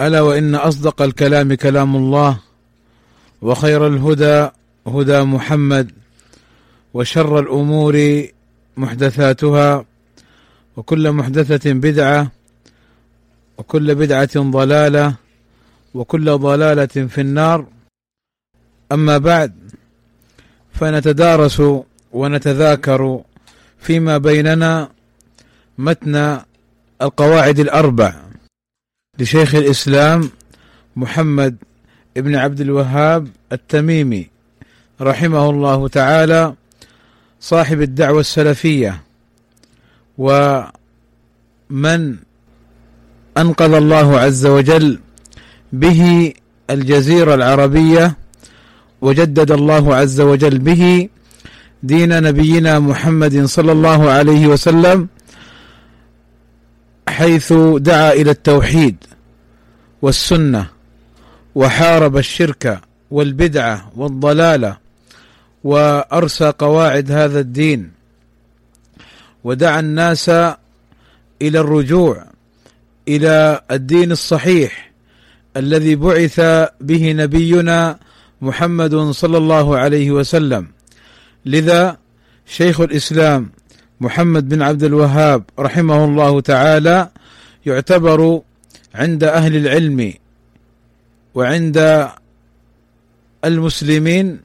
ألا وإن أصدق الكلام كلام الله وخير الهدى هدى محمد وشر الأمور محدثاتها وكل محدثة بدعة وكل بدعة ضلالة وكل ضلالة في النار. أما بعد فنتدارس ونتذاكر فيما بيننا متن القواعد الأربع. لشيخ الإسلام محمد ابن عبد الوهاب التميمي رحمه الله تعالى صاحب الدعوة السلفية ومن أنقذ الله عز وجل به الجزيرة العربية وجدد الله عز وجل به دين نبينا محمد صلى الله عليه وسلم حيث دعا إلى التوحيد والسنة وحارب الشرك والبدعه والضلالة وأرسى قواعد هذا الدين ودعا الناس إلى الرجوع إلى الدين الصحيح الذي بعث به نبينا محمد صلى الله عليه وسلم. لذا شيخ الإسلام محمد بن عبد الوهاب رحمه الله تعالى يعتبر عند أهل العلم وعند المسلمين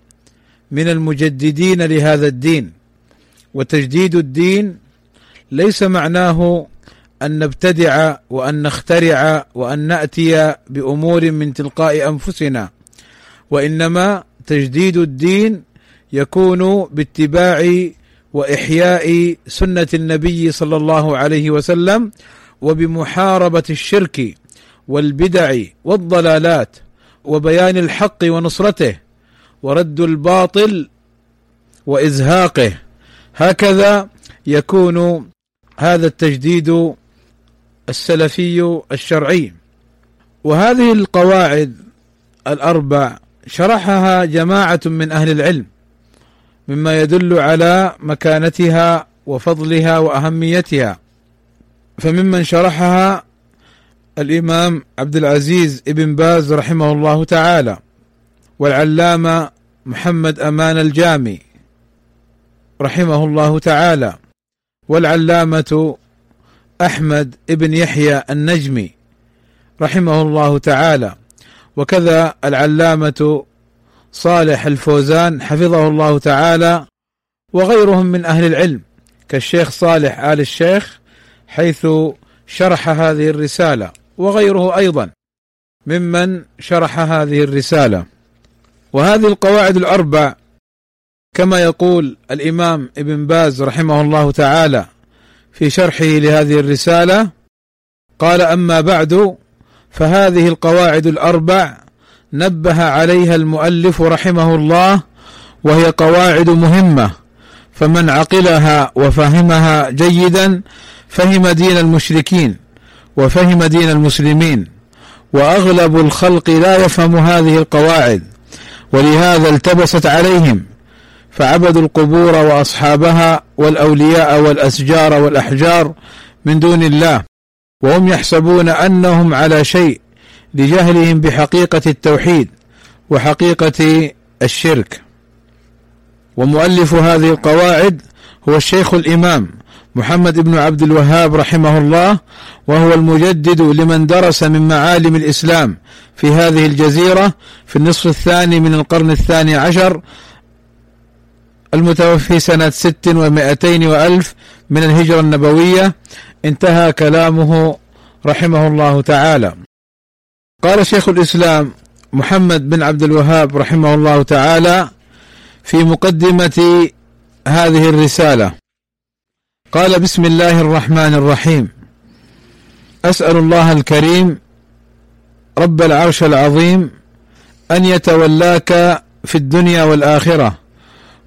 من المجددين لهذا الدين. وتجديد الدين ليس معناه أن نبتدع وأن نخترع وأن نأتي بأمور من تلقاء أنفسنا وإنما تجديد الدين يكون باتباع وإحياء سنة النبي صلى الله عليه وسلم وبمحاربة الشرك والبدع والضلالات وبيان الحق ونصرته ورد الباطل وإزهاقه. هكذا يكون هذا التجديد السلفي الشرعي. وهذه القواعد الأربع شرحها جماعة من أهل العلم. مما يدل على مكانتها وفضلها وأهميتها. فممن شرحها الإمام عبد العزيز ابن باز رحمه الله تعالى والعلامة محمد أمان الجامي رحمه الله تعالى والعلامة أحمد ابن يحيى النجمي رحمه الله تعالى. وكذا العلامة صالح الفوزان حفظه الله تعالى وغيرهم من أهل العلم كالشيخ صالح آل الشيخ حيث شرح هذه الرسالة وغيره أيضا ممن شرح هذه الرسالة. وهذه القواعد الأربع كما يقول الإمام ابن باز رحمه الله تعالى في شرحه لهذه الرسالة قال أما بعد فهذه القواعد الأربع نبه عليها المؤلف رحمه الله وهي قواعد مهمة فمن عقلها وفهمها جيدا فهم دين المشركين وفهم دين المسلمين وأغلب الخلق لا يفهم هذه القواعد ولهذا التبست عليهم فعبدوا القبور وأصحابها والأولياء والأشجار والأحجار من دون الله وهم يحسبون أنهم على شيء لجهلهم بحقيقة التوحيد وحقيقة الشرك. ومؤلف هذه القواعد هو الشيخ الإمام محمد بن عبد الوهاب رحمه الله وهو المجدد لمن درس من معالم الإسلام في هذه الجزيرة في النصف الثاني من القرن الثاني عشر المتوفي سنة ست ومائتين وألف من الهجرة النبوية. انتهى كلامه رحمه الله تعالى. قال شيخ الإسلام محمد بن عبد الوهاب رحمه الله تعالى في مقدمة هذه الرسالة. قال بسم الله الرحمن الرحيم. أسأل الله الكريم رب العرش العظيم أن يتولاك في الدنيا والآخرة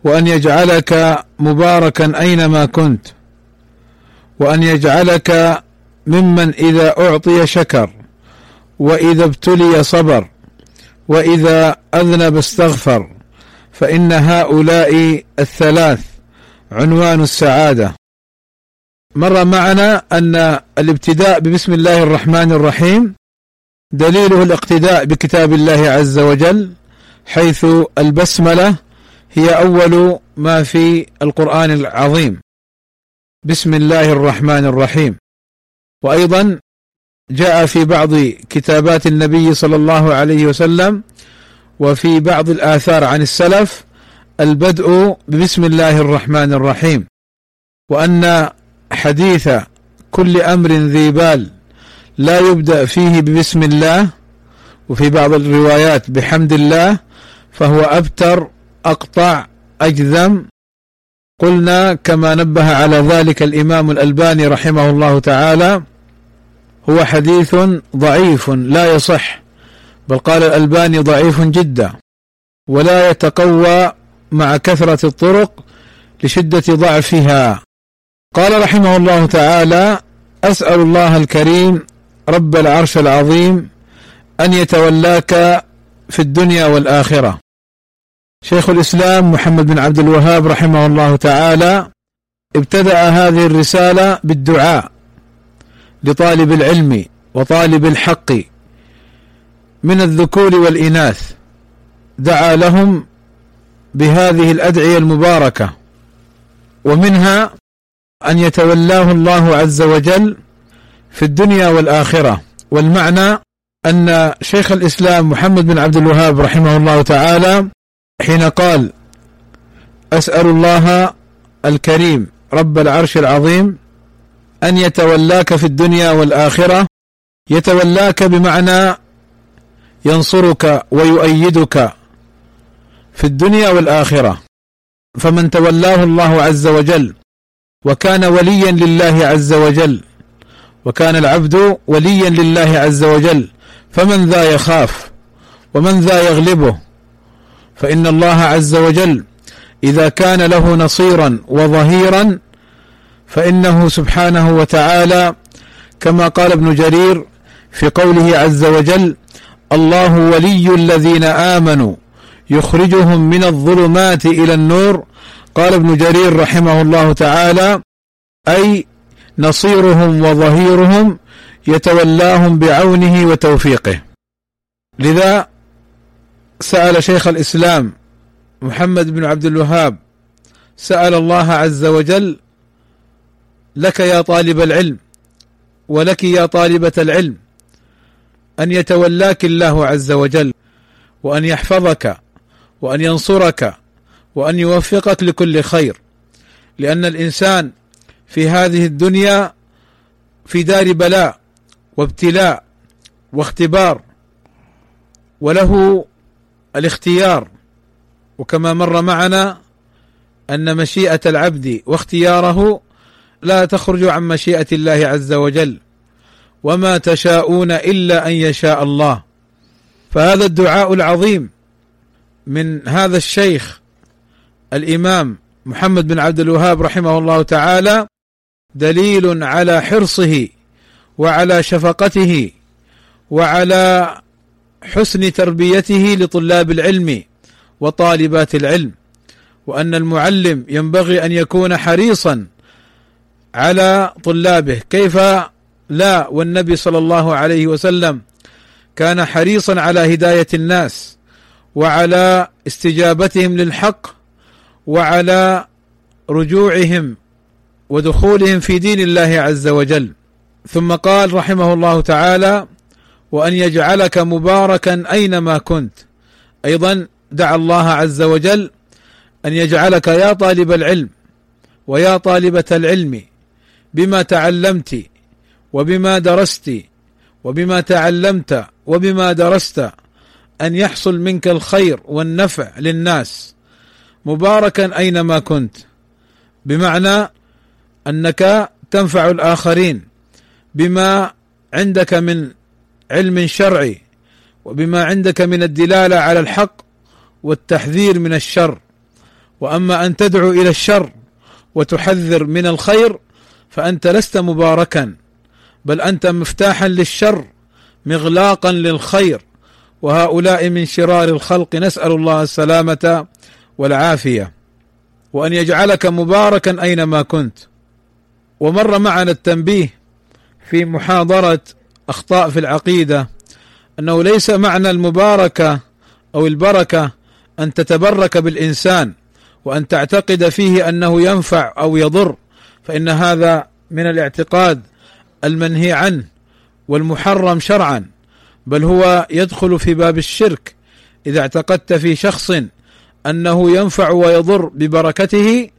وأن يجعلك مباركا أينما كنت وأن يجعلك ممن إذا أعطي شكر. وإذا ابتلي صبر وإذا أذنب استغفر فإن هؤلاء الثلاث عنوان السعادة. مر معنا أن الابتداء ببسم الله الرحمن الرحيم دليله الاقتداء بكتاب الله عز وجل حيث البسملة هي أول ما في القرآن العظيم. بسم الله الرحمن الرحيم. وأيضا جاء في بعض كتابات النبي صلى الله عليه وسلم وفي بعض الآثار عن السلف البدء ببسم الله الرحمن الرحيم وأن حديث كل أمر ذي بال لا يبدأ فيه ببسم الله وفي بعض الروايات بحمد الله فهو أبتر أقطع أجذم. قلنا كما نبه على ذلك الإمام الألباني رحمه الله تعالى هو حديث ضعيف لا يصح بل قال الألباني ضعيف جدا ولا يتقوى مع كثرة الطرق لشدة ضعفها. قال رحمه الله تعالى أسأل الله الكريم رب العرش العظيم أن يتولاك في الدنيا والآخرة. شيخ الإسلام محمد بن عبد الوهاب رحمه الله تعالى ابتدأ هذه الرسالة بالدعاء. لطالب العلم وطالب الحق من الذكور والإناث دعا لهم بهذه الأدعية المباركة ومنها أن يتولاه الله عز وجل في الدنيا والآخرة. والمعنى أن شيخ الإسلام محمد بن عبد الوهاب رحمه الله تعالى حين قال أسأل الله الكريم رب العرش العظيم أن يتولاك في الدنيا والآخرة يتولاك بمعنى ينصرك ويؤيدك في الدنيا والآخرة. فمن تولاه الله عز وجل وكان وليا لله عز وجل وكان العبد وليا لله عز وجل فمن ذا يخاف ومن ذا يغلبه؟ فإن الله عز وجل إذا كان له نصيرا وظهيرا فإنه سبحانه وتعالى كما قال ابن جرير في قوله عز وجل الله ولي الذين آمنوا يخرجهم من الظلمات إلى النور. قال ابن جرير رحمه الله تعالى أي نصيرهم وظهيرهم يتولاهم بعونه وتوفيقه. لذا سأل شيخ الإسلام محمد بن عبد الوهاب سأل الله عز وجل لك يا طالب العلم ولك يا طالبة العلم أن يتولاك الله عز وجل وأن يحفظك وأن ينصرك وأن يوفقك لكل خير لأن الإنسان في هذه الدنيا في دار بلاء وابتلاء واختبار وله الاختيار وكما مر معنا أن مشيئة العبد واختياره لا تخرج عن مشيئة الله عز وجل وما تشاءون إلا أن يشاء الله. فهذا الدعاء العظيم من هذا الشيخ الإمام محمد بن عبد الوهاب رحمه الله تعالى دليل على حرصه وعلى شفقته وعلى حسن تربيته لطلاب العلم وطالبات العلم وأن المعلم ينبغي أن يكون حريصا على طلابه. كيف لا؟ والنبي صلى الله عليه وسلم كان حريصا على هداية الناس وعلى استجابتهم للحق وعلى رجوعهم ودخولهم في دين الله عز وجل. ثم قال رحمه الله تعالى وأن يجعلك مباركا أينما كنت أيضا دعا الله عز وجل أن يجعلك يا طالب العلم ويا طالبة العلم بما تعلمت وبما درست وبما تعلمت وبما درست أن يحصل منك الخير والنفع للناس مباركا أينما كنت. بمعنى أنك تنفع الآخرين بما عندك من علم شرعي وبما عندك من الدلالة على الحق والتحذير من الشر. وأما أن تدعو إلى الشر وتحذر من الخير فأنت لست مباركا بل أنت مفتاحا للشر مغلاقا للخير وهؤلاء من شرار الخلق نسأل الله السلامة والعافية وأن يجعلك مباركا أينما كنت. ومر معنا التنبيه في محاضرة أخطاء في العقيدة أنه ليس معنى المباركة أو البركة أن تتبرك بالإنسان وأن تعتقد فيه أنه ينفع أو يضر. فإن هذا من الاعتقاد المنهي عنه والمحرم شرعا بل هو يدخل في باب الشرك إذا اعتقدت في شخص أنه ينفع ويضر ببركته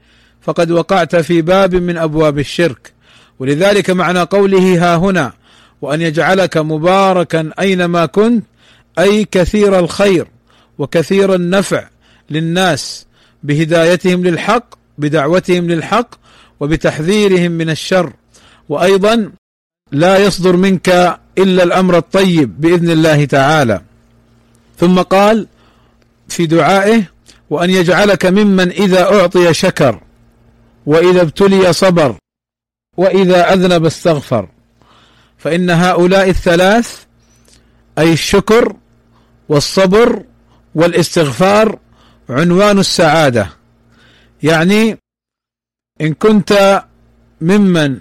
فقد وقعت في باب من أبواب الشرك. ولذلك معنى قوله ها هنا وأن يجعلك مباركا أينما كنت أي كثير الخير وكثير النفع للناس بهدايتهم للحق بدعوتهم للحق وبتحذيرهم من الشر. وأيضا لا يصدر منك إلا الأمر الطيب بإذن الله تعالى. ثم قال في دعائه وأن يجعلك ممن إذا أعطي شكر وإذا ابتلي صبر وإذا أذنب استغفر. فإن هؤلاء الثلاث أي الشكر والصبر والاستغفار عنوان السعادة. يعني إن كنت ممن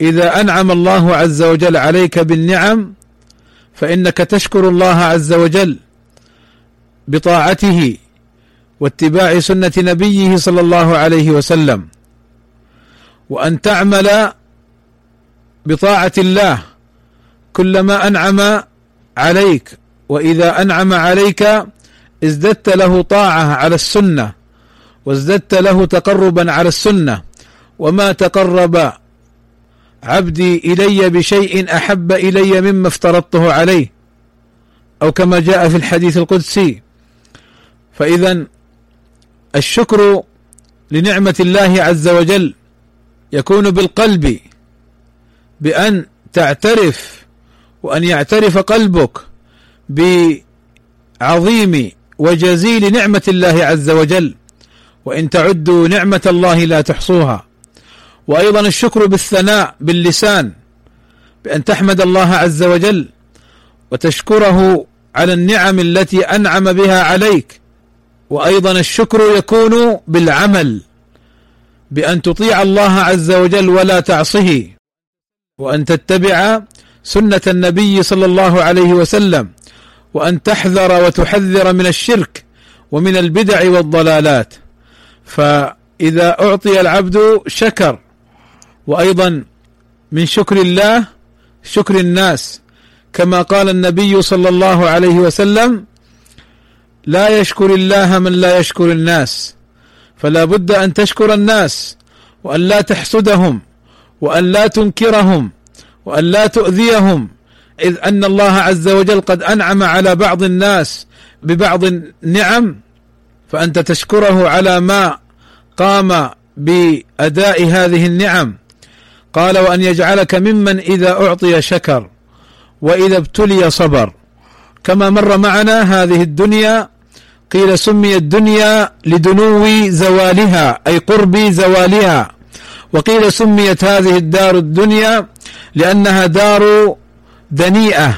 إذا أنعم الله عز وجل عليك بالنعم فإنك تشكر الله عز وجل بطاعته واتباع سنة نبيه صلى الله عليه وسلم وأن تعمل بطاعة الله كلما أنعم عليك وإذا أنعم عليك ازددت له طاعة على السنة وازددت له تقربا على السنة وما تقرب عبدي إلي بشيء أحب إلي مما افترضته عليه أو كما جاء في الحديث القدسي. فاذا الشكر لنعمة الله عز وجل يكون بالقلب بأن تعترف وأن يعترف قلبك بعظيم وجزيل نعمة الله عز وجل. وإن تعدوا نعمة الله لا تحصوها. وأيضا الشكر بالثناء باللسان بأن تحمد الله عز وجل وتشكره على النعم التي أنعم بها عليك. وأيضا الشكر يكون بالعمل بأن تطيع الله عز وجل ولا تعصه وأن تتبع سنة النبي صلى الله عليه وسلم وأن تحذر وتحذر من الشرك ومن البدع والضلالات. فإذا أعطي العبد شكر وأيضا من شكر الله شكر الناس. كما قال النبي صلى الله عليه وسلم لا يشكر الله من لا يشكر الناس فلا بد أن تشكر الناس وأن لا تحسدهم وأن لا تنكرهم وأن لا تؤذيهم. إذ أن الله عز وجل قد أنعم على بعض الناس ببعض النعم فأنت تشكره على ما قام بأداء هذه النعم. قال وأن يجعلك ممن إذا أعطي شكر وإذا ابتلي صبر. كما مر معنا هذه الدنيا قيل سمي الدنيا لدنو زوالها أي قرب زوالها. وقيل سميت هذه الدار الدنيا لأنها دار دنيئة.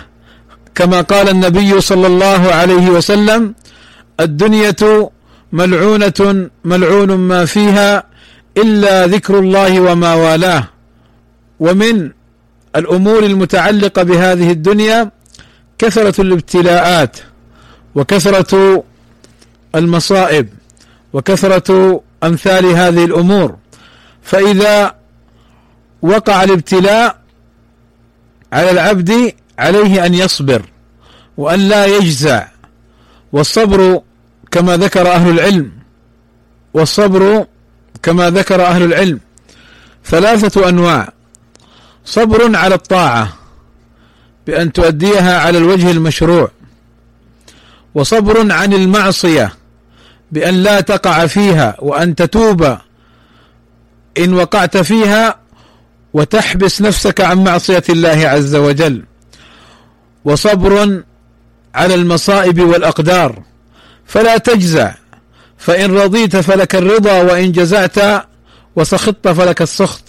كما قال النبي صلى الله عليه وسلم الدنيا ملعونة ملعون ما فيها إلا ذكر الله وما والاه. ومن الأمور المتعلقة بهذه الدنيا كثرة الابتلاءات وكثرة المصائب وكثرة أمثال هذه الأمور. فإذا وقع الابتلاء على العبد عليه أن يصبر وأن لا يجزع. والصبر كما ذكر أهل العلم والصبر كما ذكر أهل العلم. ثلاثة أنواع. صبر على الطاعة بأن تؤديها على الوجه المشروع. وصبر عن المعصية بأن لا تقع فيها وأن تتوب. إن وقعت فيها وتحبس نفسك عن معصية الله عز وجل. وصبر على المصائب والأقدار. فلا تجزع. فإن رضيت فلك الرضا وإن جزعت وسخطت فلك السخط.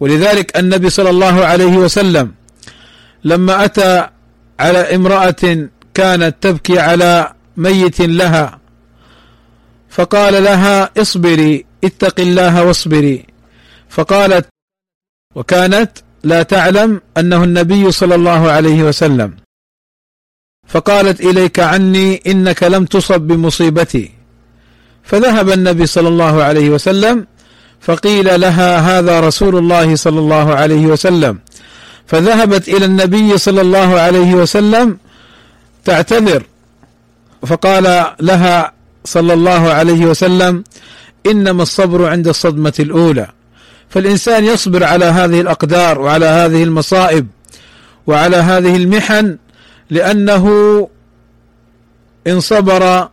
ولذلك النبي صلى الله عليه وسلم لما أتى على امرأة كانت تبكي على ميت لها فقال لها اصبري اتق الله واصبري. فقالت وكانت لا تعلم أنه النبي صلى الله عليه وسلم. فقالت إليك عني إنك لم تصب بمصيبتي. فذهب النبي صلى الله عليه وسلم فقيل لها هذا رسول الله صلى الله عليه وسلم. فذهبت إلى النبي صلى الله عليه وسلم تعتذر. فقال لها صلى الله عليه وسلم إنما الصبر عند الصدمة الأولى. فالإنسان يصبر على هذه الأقدار وعلى هذه المصائب وعلى هذه المحن لأنه إن صبر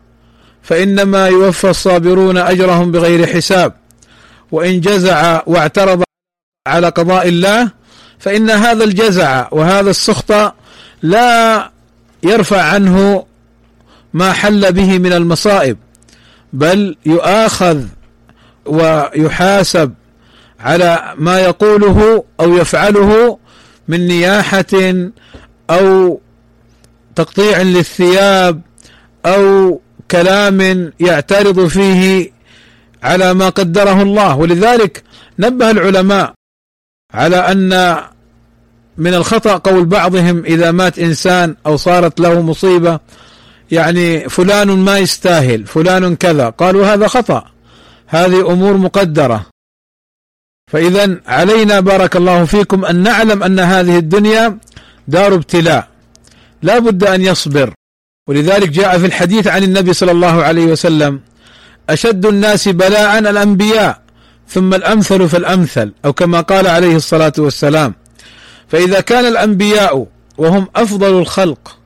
فإنما يوفى الصابرون أجرهم بغير حساب. وإن جزع واعترض على قضاء الله فإن هذا الجزع وهذا السخط لا يرفع عنه ما حل به من المصائب بل يؤاخذ ويحاسب على ما يقوله أو يفعله من نياحة أو تقطيع للثياب أو كلام يعترض فيه على ما قدره الله. ولذلك نبه العلماء على أن من الخطأ قول بعضهم إذا مات إنسان أو صارت له مصيبة يعني فلان ما يستاهل فلان كذا. قالوا هذا خطأ هذه أمور مقدرة. فاذا علينا بارك الله فيكم أن نعلم أن هذه الدنيا دار ابتلاء. لا بد أن يصبر. ولذلك جاء في الحديث عن النبي صلى الله عليه وسلم أشد الناس بلاء الأنبياء ثم الأمثل فالأمثل أو كما قال عليه الصلاة والسلام فإذا كان الأنبياء وهم أفضل الخلق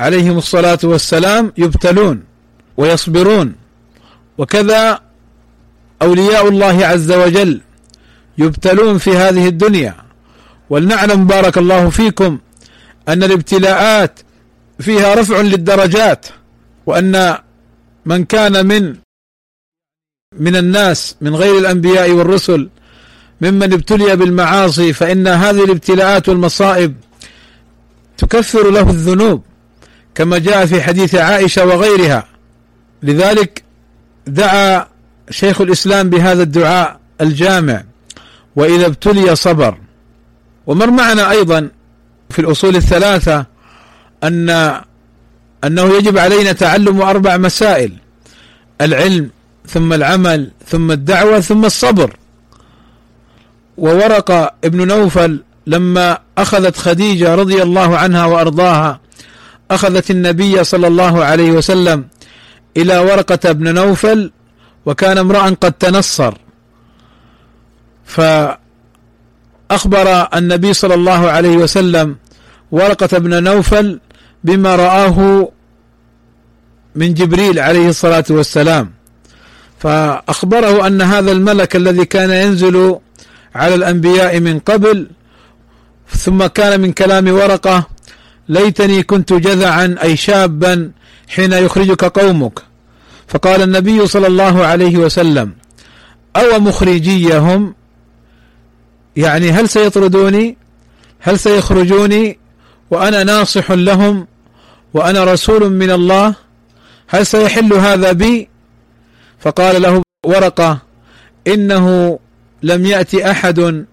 عليهم الصلاة والسلام يبتلون ويصبرون. وكذا أولياء الله عز وجل يبتلون في هذه الدنيا. ولنعلم بارك الله فيكم أن الابتلاءات فيها رفع للدرجات وأن من كان من من الناس من غير الأنبياء والرسل ممن ابتلي بالمعاصي فإن هذه الابتلاءات والمصائب تكفر له الذنوب كما جاء في حديث عائشة وغيرها. لذلك دعا شيخ الإسلام بهذا الدعاء الجامع وإذا ابتلي صبر. ومر معنا أيضا في الأصول الثلاثة أن أنه يجب علينا تعلم أربع مسائل العلم ثم العمل ثم الدعوة ثم الصبر. وورق ابن نوفل لما أخذت خديجة رضي الله عنها وأرضاها أخذت النبي صلى الله عليه وسلم إلى ورقة بن نوفل وكان امرأ قد تنصر. فاخبر النبي صلى الله عليه وسلم ورقة بن نوفل بما رآه من جبريل عليه الصلاة والسلام. فأخبره أن هذا الملك الذي كان ينزل على الأنبياء من قبل ثم كان من كلام ورقة ليتني كنت جذعا أي شابا حين يخرجك قومك. فقال النبي صلى الله عليه وسلم أو مخرجيهم يعني هل سيطردوني؟ هل سيخرجوني؟ وأنا ناصح لهم وأنا رسول من الله؟ هل سيحل هذا بي؟ فقال له ورقة إنه لم يأتي أحد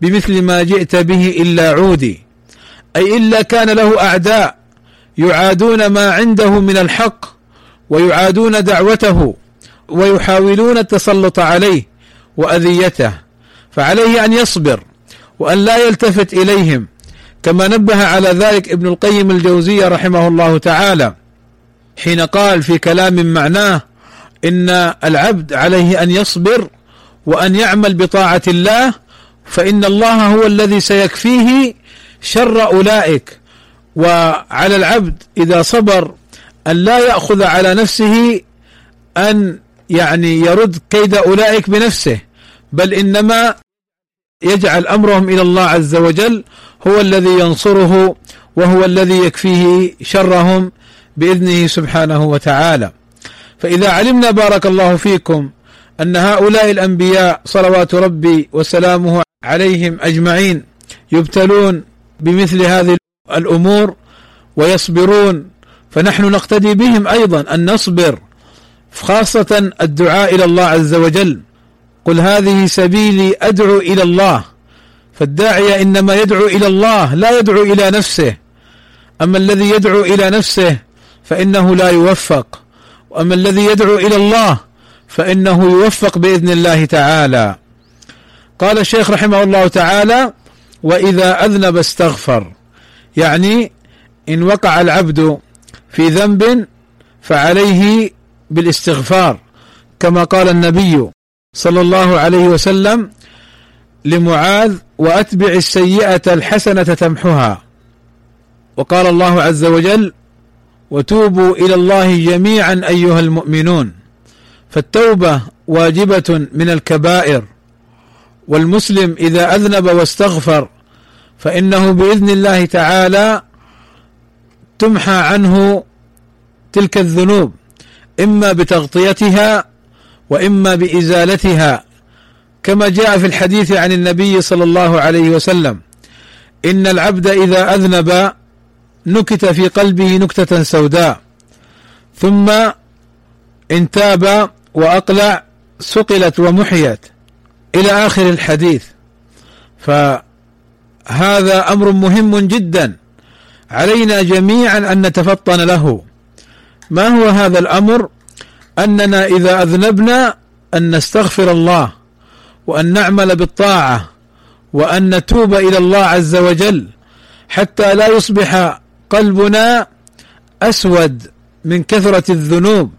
بمثل ما جئت به إلا عودي أي إلا كان له أعداء يعادون ما عنده من الحق ويعادون دعوته ويحاولون التسلط عليه وأذيته. فعليه أن يصبر وأن لا يلتفت إليهم كما نبه على ذلك ابن القيم الجوزية رحمه الله تعالى حين قال في كلام معناه إن العبد عليه أن يصبر وأن يعمل بطاعة الله فإن الله هو الذي سيكفيه شر أولئك. وعلى العبد إذا صبر أن لا يأخذ على نفسه أن يعني يرد كيد أولئك بنفسه بل إنما يجعل أمرهم إلى الله عز وجل هو الذي ينصره وهو الذي يكفيه شرهم بإذنه سبحانه وتعالى. فإذا علمنا بارك الله فيكم أن هؤلاء الأنبياء صلوات ربي وسلامه عليهم أجمعين يبتلون بمثل هذه الأمور ويصبرون فنحن نقتدي بهم أيضا أن نصبر خاصة الدعاء إلى الله عز وجل. قل هذه سبيلي ادعو إلى الله فالداعيه انما يدعو إلى الله لا يدعو إلى نفسه اما الذي يدعو إلى نفسه فانه لا يوفق واما الذي يدعو إلى الله فانه يوفق باذن الله تعالى قال الشيخ رحمه الله تعالى واذا اذنب استغفر يعني ان وقع العبد في ذنب فعليه بالاستغفار كما قال النبي صلى الله عليه وسلم لمعاذ وأتبع السيئة الحسنة تمحها وقال الله عز وجل وتوبوا إلى الله جميعا أيها المؤمنون فالتوبة واجبة من الكبائر والمسلم إذا أذنب واستغفر فإنه بإذن الله تعالى تمحى عنه تلك الذنوب إما بتغطيتها وإما بإزالتها كما جاء في الحديث عن النبي صلى الله عليه وسلم إن العبد إذا أذنب نكت في قلبه نكتة سوداء ثم إن تاب وأقلع سقلت ومحيت إلى آخر الحديث. فهذا أمر مهم جدا علينا جميعا أن نتفطن له. ما هو هذا الأمر؟ أننا إذا أذنبنا أن نستغفر الله وأن نعمل بالطاعة وأن نتوب إلى الله عز وجل حتى لا يصبح قلبنا أسود من كثرة الذنوب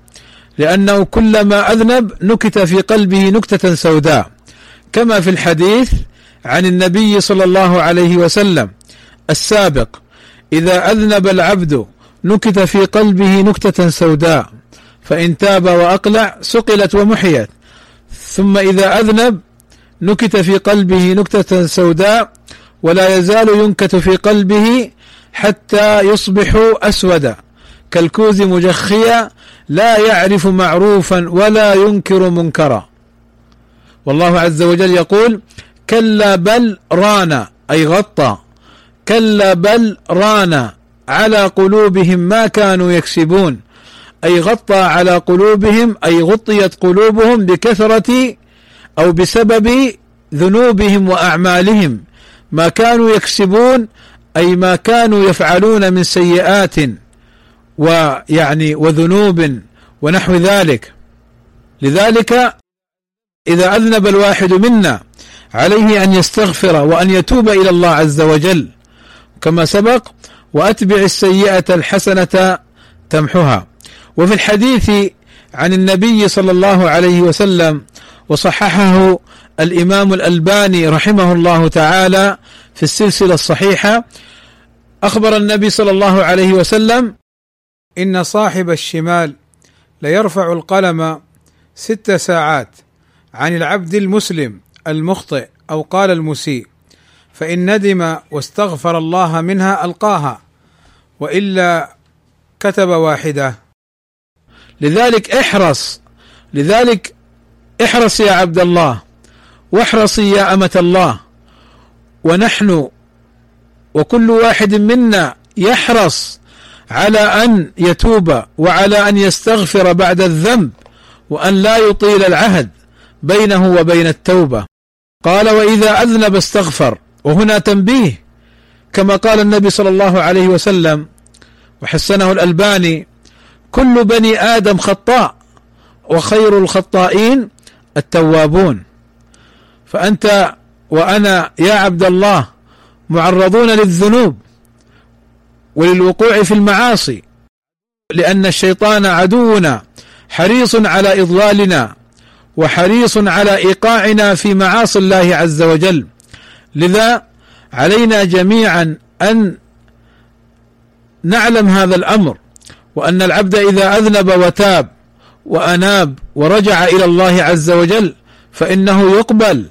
لأنه كلما أذنب نكت في قلبه نكتة سوداء كما في الحديث عن النبي صلى الله عليه وسلم السابق إذا أذنب العبد نكت في قلبه نكتة سوداء. فإن تاب وأقلع سقلت ومحيت. ثم إذا أذنب نكت في قلبه نكتة سوداء ولا يزال ينكت في قلبه حتى يصبح أسودا. كالكوز مجخيا لا يعرف معروفا ولا ينكر منكرا. والله عز وجل يقول كلا بل ران أي غطى. كلا بل ران على قلوبهم ما كانوا يكسبون. أي غطى على قلوبهم أي غطيت قلوبهم بكثرة أو بسبب ذنوبهم وأعمالهم. ما كانوا يكسبون أي ما كانوا يفعلون من سيئات ويعني وذنوب ونحو ذلك. لذلك إذا أذنب الواحد منا عليه أن يستغفر وأن يتوب إلى الله عز وجل كما سبق وأتبع السيئة الحسنة تمحها وفي الحديث عن النبي صلى الله عليه وسلم وصححه الإمام الألباني رحمه الله تعالى في السلسلة الصحيحة أخبر النبي صلى الله عليه وسلم إن صاحب الشمال ليرفع القلم ست ساعات عن العبد المسلم المخطئ أو قال المسيء فإن ندم واستغفر الله منها ألقاها وإلا كتب واحدة. لذلك احرص لذلك احرص يا عبد الله واحرصي يا أمة الله. ونحن وكل واحد منا يحرص على أن يتوب وعلى أن يستغفر بعد الذنب وأن لا يطيل العهد بينه وبين التوبة. قال وإذا أذنب استغفر. وهنا تنبيه كما قال النبي صلى الله عليه وسلم وحسنه الألباني كل بني آدم خطاء وخير الخطائين التوابون. فأنت وأنا يا عبد الله معرضون للذنوب وللوقوع في المعاصي لأن الشيطان عدونا حريص على إضلالنا وحريص على إيقاعنا في معاصي الله عز وجل. لذا علينا جميعا أن نعلم هذا الأمر. وأن العبد إذا أذنب وتاب وأناب ورجع إلى الله عز وجل فإنه يقبل.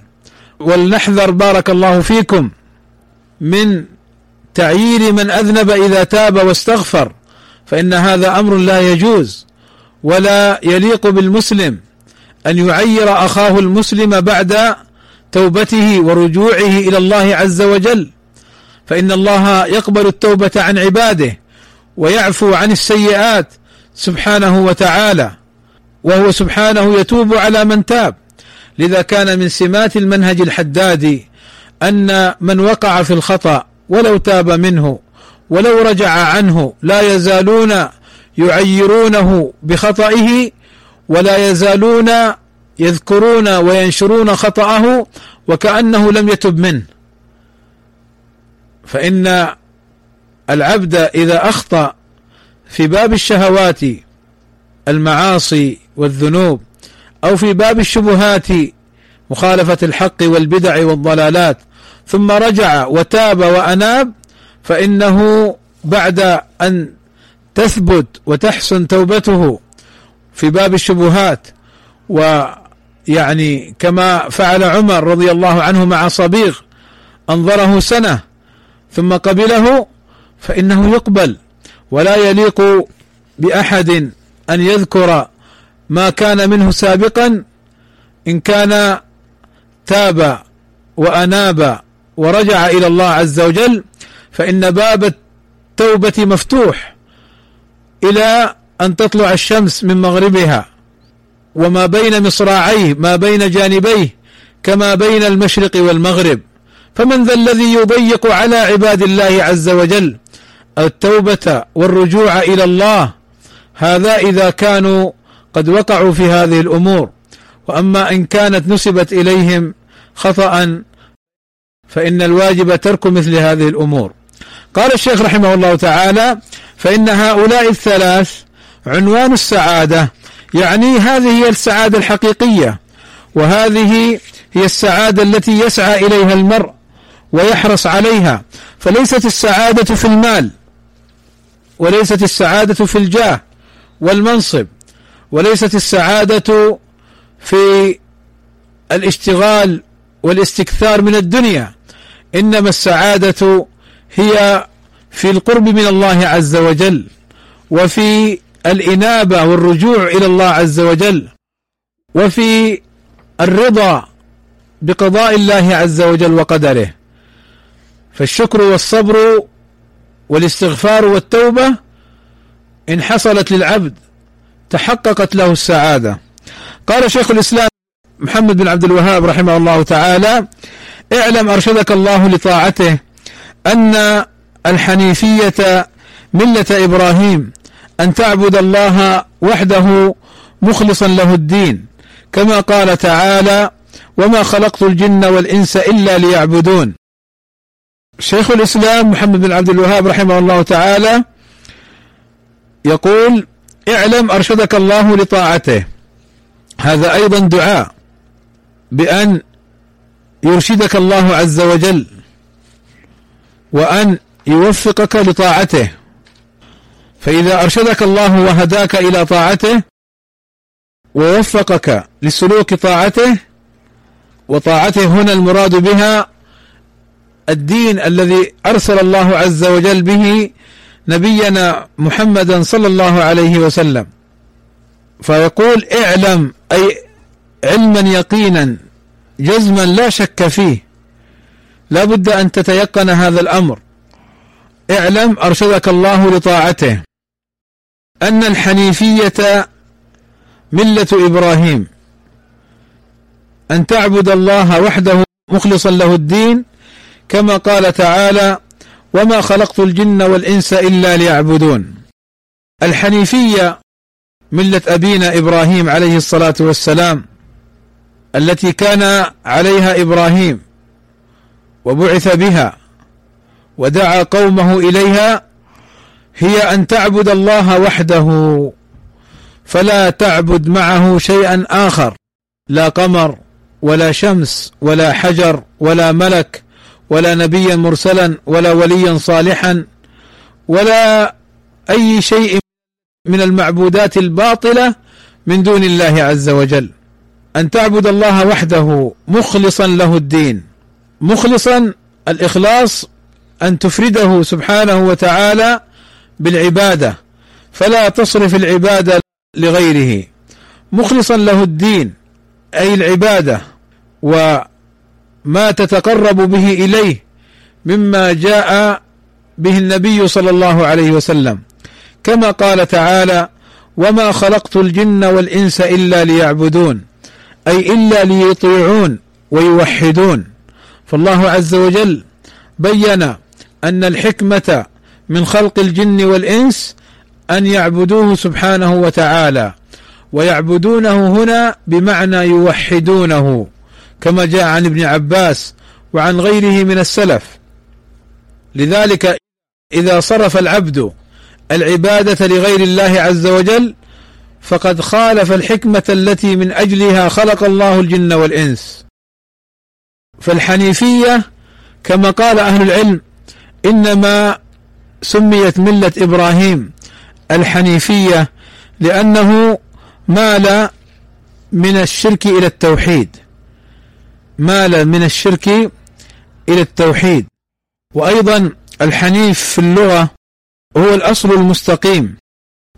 ولنحذر بارك الله فيكم من تعيير من أذنب إذا تاب واستغفر فإن هذا أمر لا يجوز ولا يليق بالمسلم أن يعير أخاه المسلم بعد توبته ورجوعه إلى الله عز وجل فإن الله يقبل التوبة عن عباده ويعفو عن السيئات سبحانه وتعالى وهو سبحانه يتوب على من تاب. لذا كان من سمات المنهج الحدادي أن من وقع في الخطأ ولو تاب منه ولو رجع عنه لا يزالون يعيرونه بخطئه ولا يزالون يذكرون وينشرون خطأه وكأنه لم يتب منه. فإن العبد إذا أخطأ في باب الشهوات المعاصي والذنوب أو في باب الشبهات مخالفة الحق والبدع والضلالات ثم رجع وتاب وأناب فإنه بعد أن تثبت وتحسن توبته في باب الشبهات. ويعني كما فعل عمر رضي الله عنه مع صبيغ أنظره سنة ثم قبله فإنه يقبل ولا يليق بأحد أن يذكر ما كان منه سابقا إن كان تاب وأناب ورجع إلى الله عز وجل فإن باب التوبة مفتوح إلى أن تطلع الشمس من مغربها وما بين مصراعيه ما بين جانبيه كما بين المشرق والمغرب. فمن ذا الذي يضيق على عباد الله عز وجل؟ التوبة والرجوع إلى الله هذا إذا كانوا قد وقعوا في هذه الأمور. وأما إن كانت نسبت إليهم خطأ فإن الواجب ترك مثل هذه الأمور. قال الشيخ رحمه الله تعالى فإن هؤلاء الثلاث عنوان السعادة يعني هذه هي السعادة الحقيقية وهذه هي السعادة التي يسعى إليها المرء ويحرص عليها فليست السعادة في المال. وليست السعادة في الجاه والمنصب وليست السعادة في الاشتغال والاستكثار من الدنيا إنما السعادة هي في القرب من الله عز وجل وفي الإنابة والرجوع إلى الله عز وجل وفي الرضا بقضاء الله عز وجل وقدره. فالشكر والصبر والاستغفار والتوبة إن حصلت للعبد تحققت له السعادة. قال شيخ الإسلام محمد بن عبد الوهاب رحمه الله تعالى اعلم أرشدك الله لطاعته أن الحنيفية ملة إبراهيم أن تعبد الله وحده مخلصا له الدين كما قال تعالى وما خلقت الجن والإنس إلا ليعبدون شيخ الإسلام محمد بن عبد الوهاب رحمه الله تعالى يقول اعلم أرشدك الله لطاعته. هذا أيضا دعاء بأن يرشدك الله عز وجل وأن يوفقك لطاعته. فإذا أرشدك الله وهداك إلى طاعته ووفقك لسلوك طاعته وطاعته هنا المراد بها الدين الذي أرسل الله عز وجل به نبينا محمدا صلى الله عليه وسلم. فيقول اعلم أي علما يقينا جزما لا شك فيه. لا بد أن تتيقن هذا الأمر. اعلم أرشدك الله لطاعته. أن الحنيفية ملة إبراهيم. أن تعبد الله وحده مخلصا له الدين كما قال تعالى وما خلقت الجن والإنس إلا ليعبدون. الحنيفية ملة أبينا إبراهيم عليه الصلاة والسلام التي كان عليها إبراهيم وبعث بها ودعا قومه إليها هي أن تعبد الله وحده فلا تعبد معه شيئا آخر لا قمر ولا شمس ولا حجر ولا ملك ولا نبيا مرسلا ولا وليا صالحا ولا أي شيء من المعبودات الباطلة من دون الله عز وجل. أن تعبد الله وحده مخلصا له الدين مخلصا الإخلاص أن تفرده سبحانه وتعالى بالعبادة فلا تصرف العبادة لغيره. مخلصا له الدين أي العبادة وما تتقرب به إليه مما جاء به النبي صلى الله عليه وسلم. كما قال تعالى وما خلقت الجن والإنس إلا ليعبدون أي إلا ليطيعون ويوحدون. فالله عز وجل بين أن الحكمة من خلق الجن والإنس أن يعبدوه سبحانه وتعالى ويعبدونه هنا بمعنى يوحدونه. كما جاء عن ابن عباس وعن غيره من السلف. لذلك إذا صرف العبد العبادة لغير الله عز وجل فقد خالف الحكمة التي من أجلها خلق الله الجن والإنس. فالحنيفية كما قال أهل العلم إنما سميت ملة إبراهيم الحنيفية لأنه مال من الشرك إلى التوحيد. مال من الشرك إلى التوحيد. وأيضا الحنيف في اللغة هو الأصل المستقيم.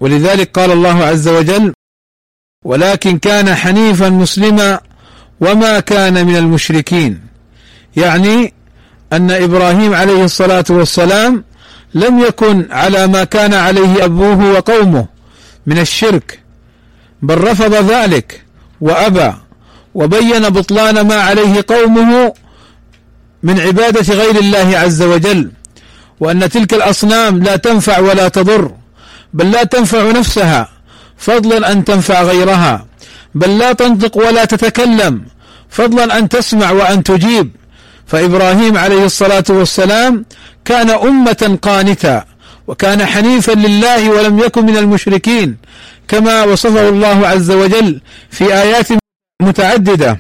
ولذلك قال الله عز وجل ولكن كان حنيفا مسلما وما كان من المشركين يعني أن إبراهيم عليه الصلاة والسلام لم يكن على ما كان عليه أبوه وقومه من الشرك بل رفض ذلك وأبى. وبين بطلان ما عليه قومه من عبادة غير الله عز وجل وأن تلك الأصنام لا تنفع ولا تضر بل لا تنفع نفسها فضلا أن تنفع غيرها بل لا تنطق ولا تتكلم فضلا أن تسمع وأن تجيب. فإبراهيم عليه الصلاة والسلام كان أمة قانتا وكان حنيفا لله ولم يكن من المشركين كما وصفه الله عز وجل في آيات متعددة.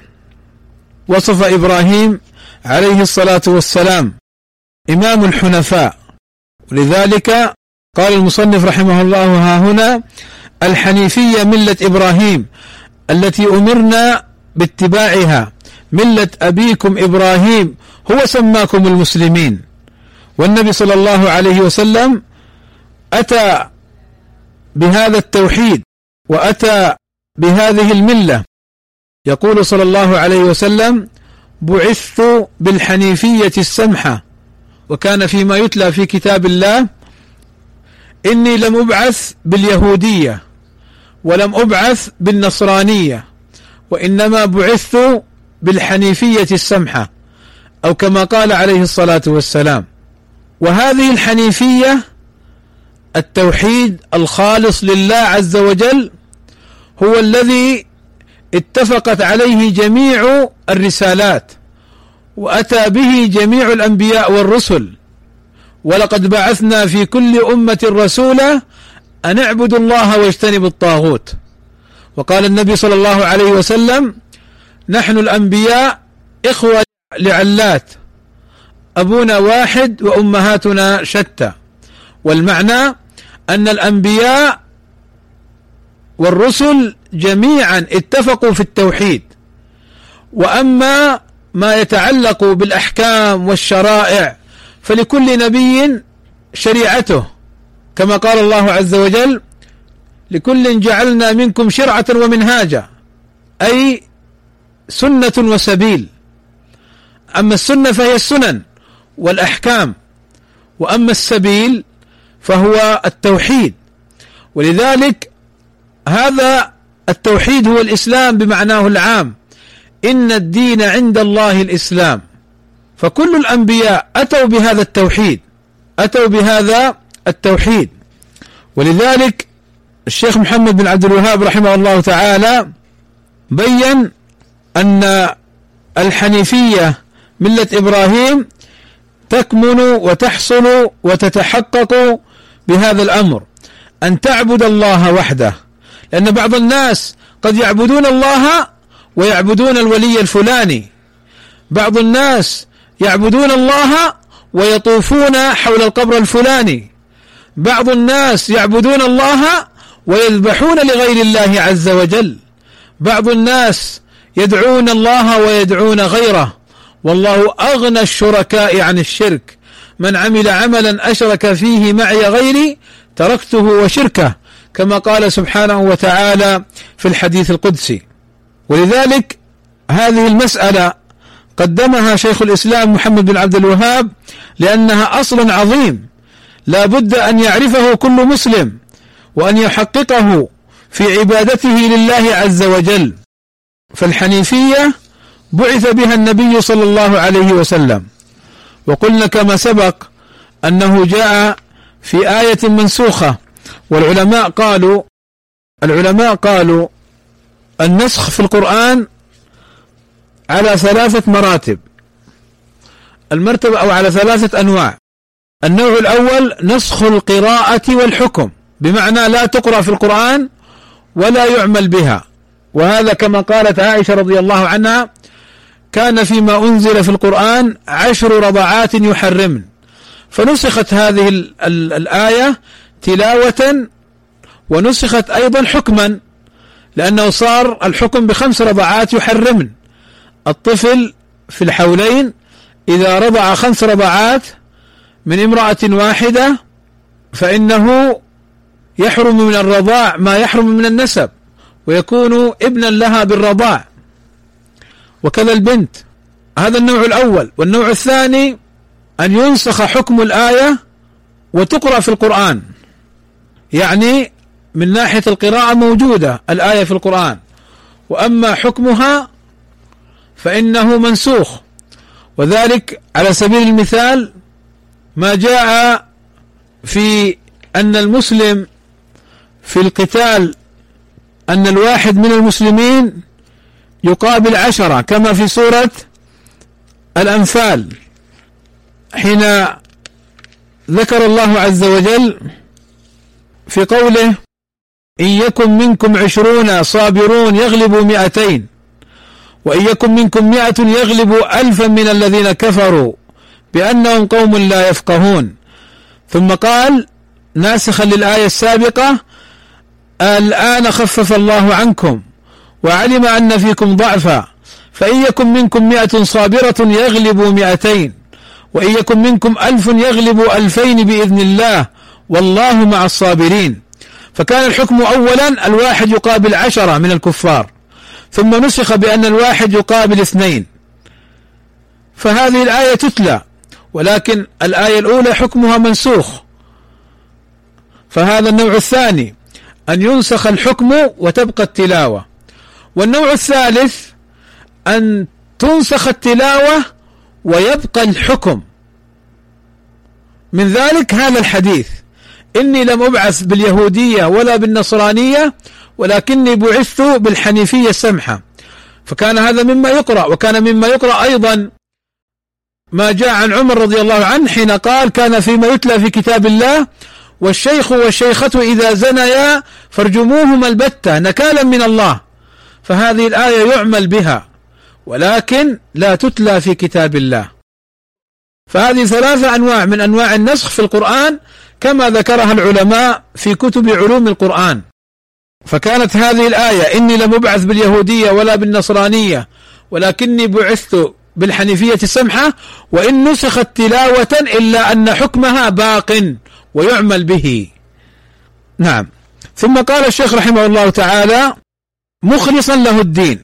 وصف إبراهيم عليه الصلاة والسلام إمام الحنفاء. ولذلك قال المصنف رحمه الله ها هنا الحنيفية ملة إبراهيم التي أمرنا باتباعها. ملة أبيكم إبراهيم هو سماكم المسلمين. والنبي صلى الله عليه وسلم أتى بهذا التوحيد وأتى بهذه الملة. يقول صلى الله عليه وسلم بعثت بالحنيفية السمحه وكان فيما يتلى في كتاب الله إني لم أبعث باليهودية ولم أبعث بالنصرانية وإنما بعثت بالحنيفية السمحه أو كما قال عليه الصلاة والسلام. وهذه الحنيفية التوحيد الخالص لله عز وجل هو الذي اتفقت عليه جميع الرسالات وأتى به جميع الأنبياء والرسل. ولقد بعثنا في كل أمة رسولا أن اعبدوا الله واجتنبوا الطاغوت. وقال النبي صلى الله عليه وسلم نحن الأنبياء إخوة لعلات أبونا واحد وأمهاتنا شتى. والمعنى أن الأنبياء والرسل جميعا اتفقوا في التوحيد. وأما ما يتعلق بالأحكام والشرائع فلكل نبي شريعته كما قال الله عز وجل لكل جعلنا منكم شرعة ومنهاجا أي سنة وسبيل. أما السنة فهي السنن والأحكام وأما السبيل فهو التوحيد. ولذلك هذا التوحيد هو الإسلام بمعناه العام. إن الدين عند الله الإسلام. فكل الأنبياء أتوا بهذا التوحيد. أتوا بهذا التوحيد. ولذلك الشيخ محمد بن عبد الوهاب رحمه الله تعالى بين أن الحنيفية ملة إبراهيم تكمن وتحصل وتتحقق بهذا الأمر. أن تعبد الله وحده. لأن بعض الناس قد يعبدون الله ويعبدون الولي الفلاني. بعض الناس يعبدون الله ويطوفون حول القبر الفلاني. بعض الناس يعبدون الله ويذبحون لغير الله عز وجل. بعض الناس يدعون الله ويدعون غيره. والله أغنى الشركاء عن الشرك. من عمل عملا أشرك فيه معي غيري تركته وشركه. كما قال سبحانه وتعالى في الحديث القدسي. ولذلك هذه المسألة قدمها شيخ الإسلام محمد بن عبد الوهاب لأنها أصل عظيم. لا بد أن يعرفه كل مسلم وأن يحققه في عبادته لله عز وجل. فالحنيفية بعث بها النبي صلى الله عليه وسلم. وقلنا كما سبق أنه جاء في آية منسوخة والعلماء قالوا العلماء قالوا النسخ في القرآن على ثلاثة مراتب. المرتبة أو على ثلاثة أنواع. النوع الأول نسخ القراءة والحكم بمعنى لا تقرأ في القرآن ولا يعمل بها. وهذا كما قالت عائشة رضي الله عنها كان فيما أنزل في القرآن عشر رضعات يحرمن. فنسخت هذه ال ال الآية تلاوة ونسخت أيضا حكما لأنه صار الحكم بخمس رضعات يحرمن. الطفل في الحولين إذا رضع خمس رضعات من امرأة واحدة فإنه يحرم من الرضاع ما يحرم من النسب ويكون ابنا لها بالرضاع. وكذا البنت. هذا النوع الأول. والنوع الثاني أن ينسخ حكم الآية وتقرأ في القرآن. يعني من ناحية القراءة موجودة الآية في القرآن. وأما حكمها فإنه منسوخ. وذلك على سبيل المثال ما جاء في أن المسلم في القتال أن الواحد من المسلمين يقابل عشرة كما في سورة الأنفال. حين ذكر الله عز وجل في قوله إن يكن منكم عشرون صابرون يغلبوا مئتين وإن يكن منكم مئة يغلبوا ألفا من الذين كفروا بأنهم قوم لا يفقهون. ثم قال ناسخا للآية السابقة الآن خفف الله عنكم وعلم أن فيكم ضعفا. فإن يكن منكم مئة صابرة يغلبوا مئتين وإن يكن منكم ألف يغلبوا ألفين بإذن الله والله مع الصابرين. فكان الحكم أولا الواحد يقابل عشرة من الكفار ثم نسخ بأن الواحد يقابل اثنين. فهذه الآية تتلى ولكن الآية الأولى حكمها منسوخ. فهذا النوع الثاني أن ينسخ الحكم وتبقى التلاوة. والنوع الثالث أن تنسخ التلاوة ويبقى الحكم. من ذلك هذا الحديث. إني لم أبعث باليهودية ولا بالنصرانية ولكني بعثت بالحنيفية السمحة فكان هذا مما يقرأ وكان مما يقرأ أيضا ما جاء عن عمر رضي الله عنه حين قال كان فيما يتلى في كتاب الله والشيخ والشيخة إذا زنيا فارجموهما البتة نكالا من الله. فهذه الآية يعمل بها ولكن لا تتلى في كتاب الله. فهذه ثلاثة أنواع من أنواع النسخ في القرآن كما ذكرها العلماء في كتب علوم القرآن. فكانت هذه الآية إني لم أبعث باليهودية ولا بالنصرانية ولكني بعثت بالحنيفية السمحة وإن نسخت تلاوة إلا أن حكمها باق ويعمل به. نعم. ثم قال الشيخ رحمه الله تعالى مخلصا له الدين.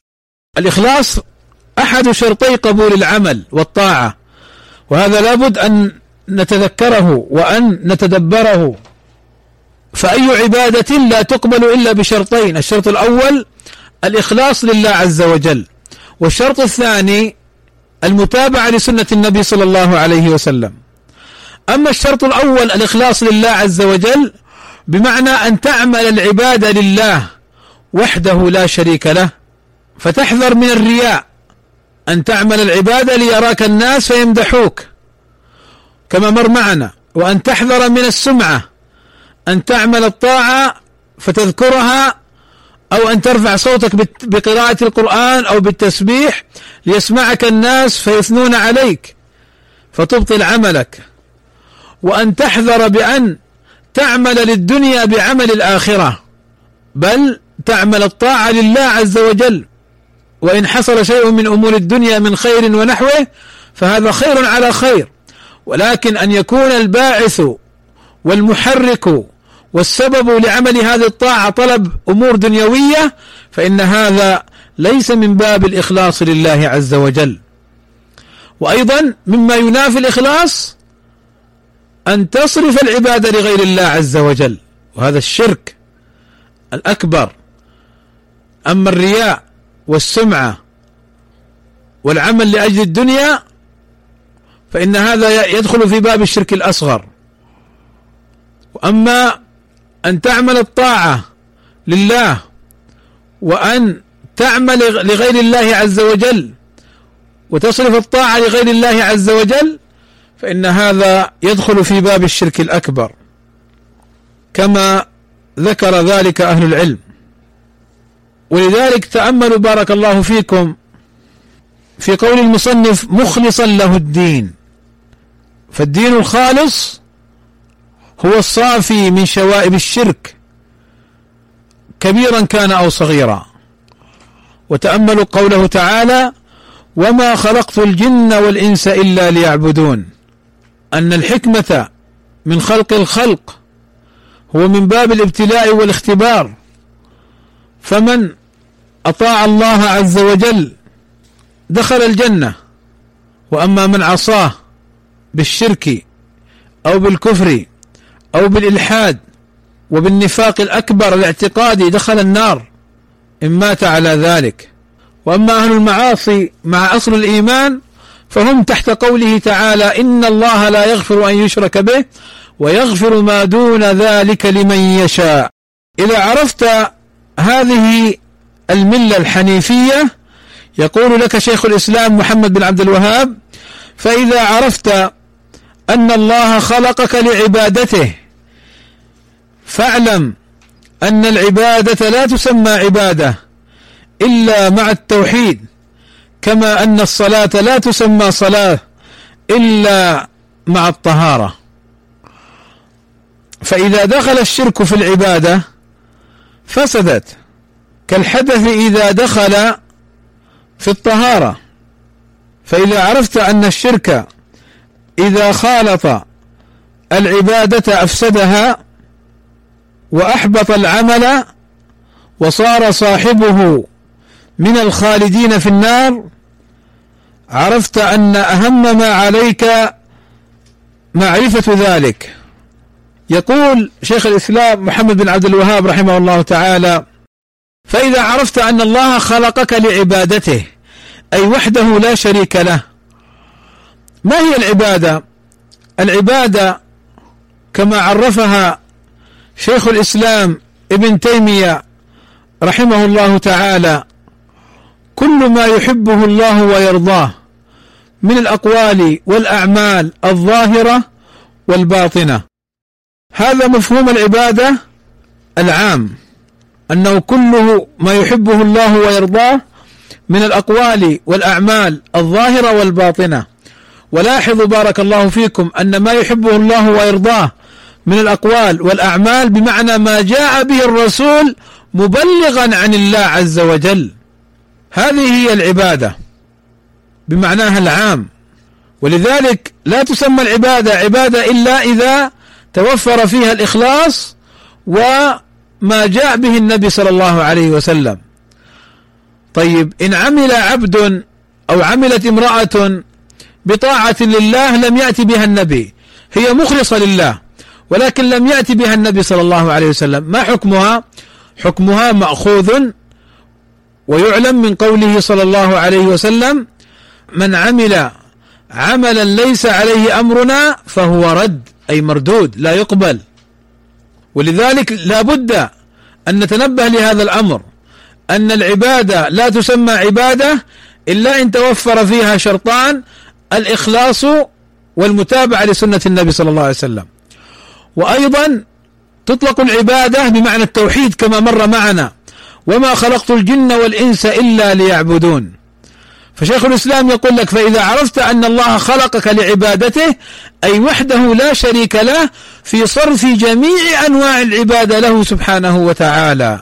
الإخلاص أحد شرطي قبول العمل والطاعة. وهذا لابد أن نتذكره وأن نتدبره. فأي عبادة لا تقبل إلا بشرطين الشرط الأول الإخلاص لله عز وجل والشرط الثاني المتابعة لسنة النبي صلى الله عليه وسلم. أما الشرط الأول الإخلاص لله عز وجل بمعنى أن تعمل العبادة لله وحده لا شريك له فتحذر من الرياء أن تعمل العبادة ليراك الناس فيمدحوك. كما مر معنا وأن تحذر من السمعة أن تعمل الطاعة فتذكرها أو أن ترفع صوتك بقراءة القرآن أو بالتسبيح ليسمعك الناس فيثنون عليك فتبطل عملك. وأن تحذر بأن تعمل للدنيا بعمل الآخرة بل تعمل الطاعة لله عز وجل. وإن حصل شيء من أمور الدنيا من خير ونحوه فهذا خير على خير. ولكن أن يكون الباعث والمحرك والسبب لعمل هذه الطاعة طلب أمور دنيوية فإن هذا ليس من باب الإخلاص لله عز وجل. وأيضا مما ينافي الإخلاص أن تصرف العبادة لغير الله عز وجل وهذا الشرك الأكبر. أما الرياء والسمعة والعمل لأجل الدنيا فإن هذا يدخل في باب الشرك الأصغر. وأما أن تعمل الطاعة لله وأن تعمل لغير الله عز وجل وتصرف الطاعة لغير الله عز وجل فإن هذا يدخل في باب الشرك الأكبر. كما ذكر ذلك أهل العلم. ولذلك تأملوا بارك الله فيكم في قول المصنف مخلصا له الدين. فالدين الخالص هو الصافي من شوائب الشرك. كبيرا كان أو صغيرا. وتأملوا قوله تعالى وما خلقت الجن والانس الا ليعبدون. أن الحكمة من خلق الخلق هو من باب الابتلاء والاختبار. فمن أطاع الله عز وجل دخل الجنة وأما من عصاه بالشرك أو بالكفر أو بالإلحاد وبالنفاق الأكبر الاعتقادي دخل النار إن مات على ذلك. وأما أهل المعاصي مع أصل الإيمان فهم تحت قوله تعالى إن الله لا يغفر أن يشرك به ويغفر ما دون ذلك لمن يشاء. إذا عرفت هذه الملة الحنيفية يقول لك شيخ الإسلام محمد بن عبد الوهاب فإذا عرفت أن الله خلقك لعبادته. فاعلم أن العبادة لا تسمى عبادة إلا مع التوحيد كما أن الصلاة لا تسمى صلاة إلا مع الطهارة. فإذا دخل الشرك في العبادة فسدت كالحدث إذا دخل في الطهارة. فإذا عرفت أن الشرك إذا خالط العبادة أفسدها وأحبط العمل وصار صاحبه من الخالدين في النار عرفت أن أهم ما عليك معرفة ذلك. يقول شيخ الإسلام محمد بن عبد الوهاب رحمه الله تعالى فإذا عرفت أن الله خلقك لعبادته أي وحده لا شريك له ما هي العبادة؟ العبادة كما عرفها شيخ الإسلام ابن تيمية رحمه الله تعالى كل ما يحبه الله ويرضاه من الأقوال والأعمال الظاهرة والباطنة. هذا مفهوم العبادة العام أنه كله ما يحبه الله ويرضاه من الأقوال والأعمال الظاهرة والباطنة. ولاحظوا بارك الله فيكم أن ما يحبه الله ويرضاه من الأقوال والأعمال بمعنى ما جاء به الرسول مبلغا عن الله عز وجل. هذه هي العبادة بمعناها العام. ولذلك لا تسمى العبادة عبادة إلا إذا توفر فيها الإخلاص وما جاء به النبي صلى الله عليه وسلم. طيب إن عمل عبد أو عملت امرأة بطاعة لله لم يأتي بها النبي. هي مخلصة لله ولكن لم يأتي بها النبي صلى الله عليه وسلم. ما حكمها؟ حكمها مأخوذ ويعلم من قوله صلى الله عليه وسلم من عمل عملا ليس عليه أمرنا فهو رد أي مردود لا يقبل. ولذلك لا بد أن نتنبه لهذا الأمر أن العبادة لا تسمى عبادة إلا إن توفر فيها شرطان الإخلاص والمتابعة لسنة النبي صلى الله عليه وسلم. وأيضا تطلق العبادة بمعنى التوحيد كما مر معنا وما خلقت الجن والإنس إلا ليعبدون. فشيخ الإسلام يقول لك فإذا عرفت أن الله خلقك لعبادته أي وحده لا شريك له في صرف جميع أنواع العبادة له سبحانه وتعالى.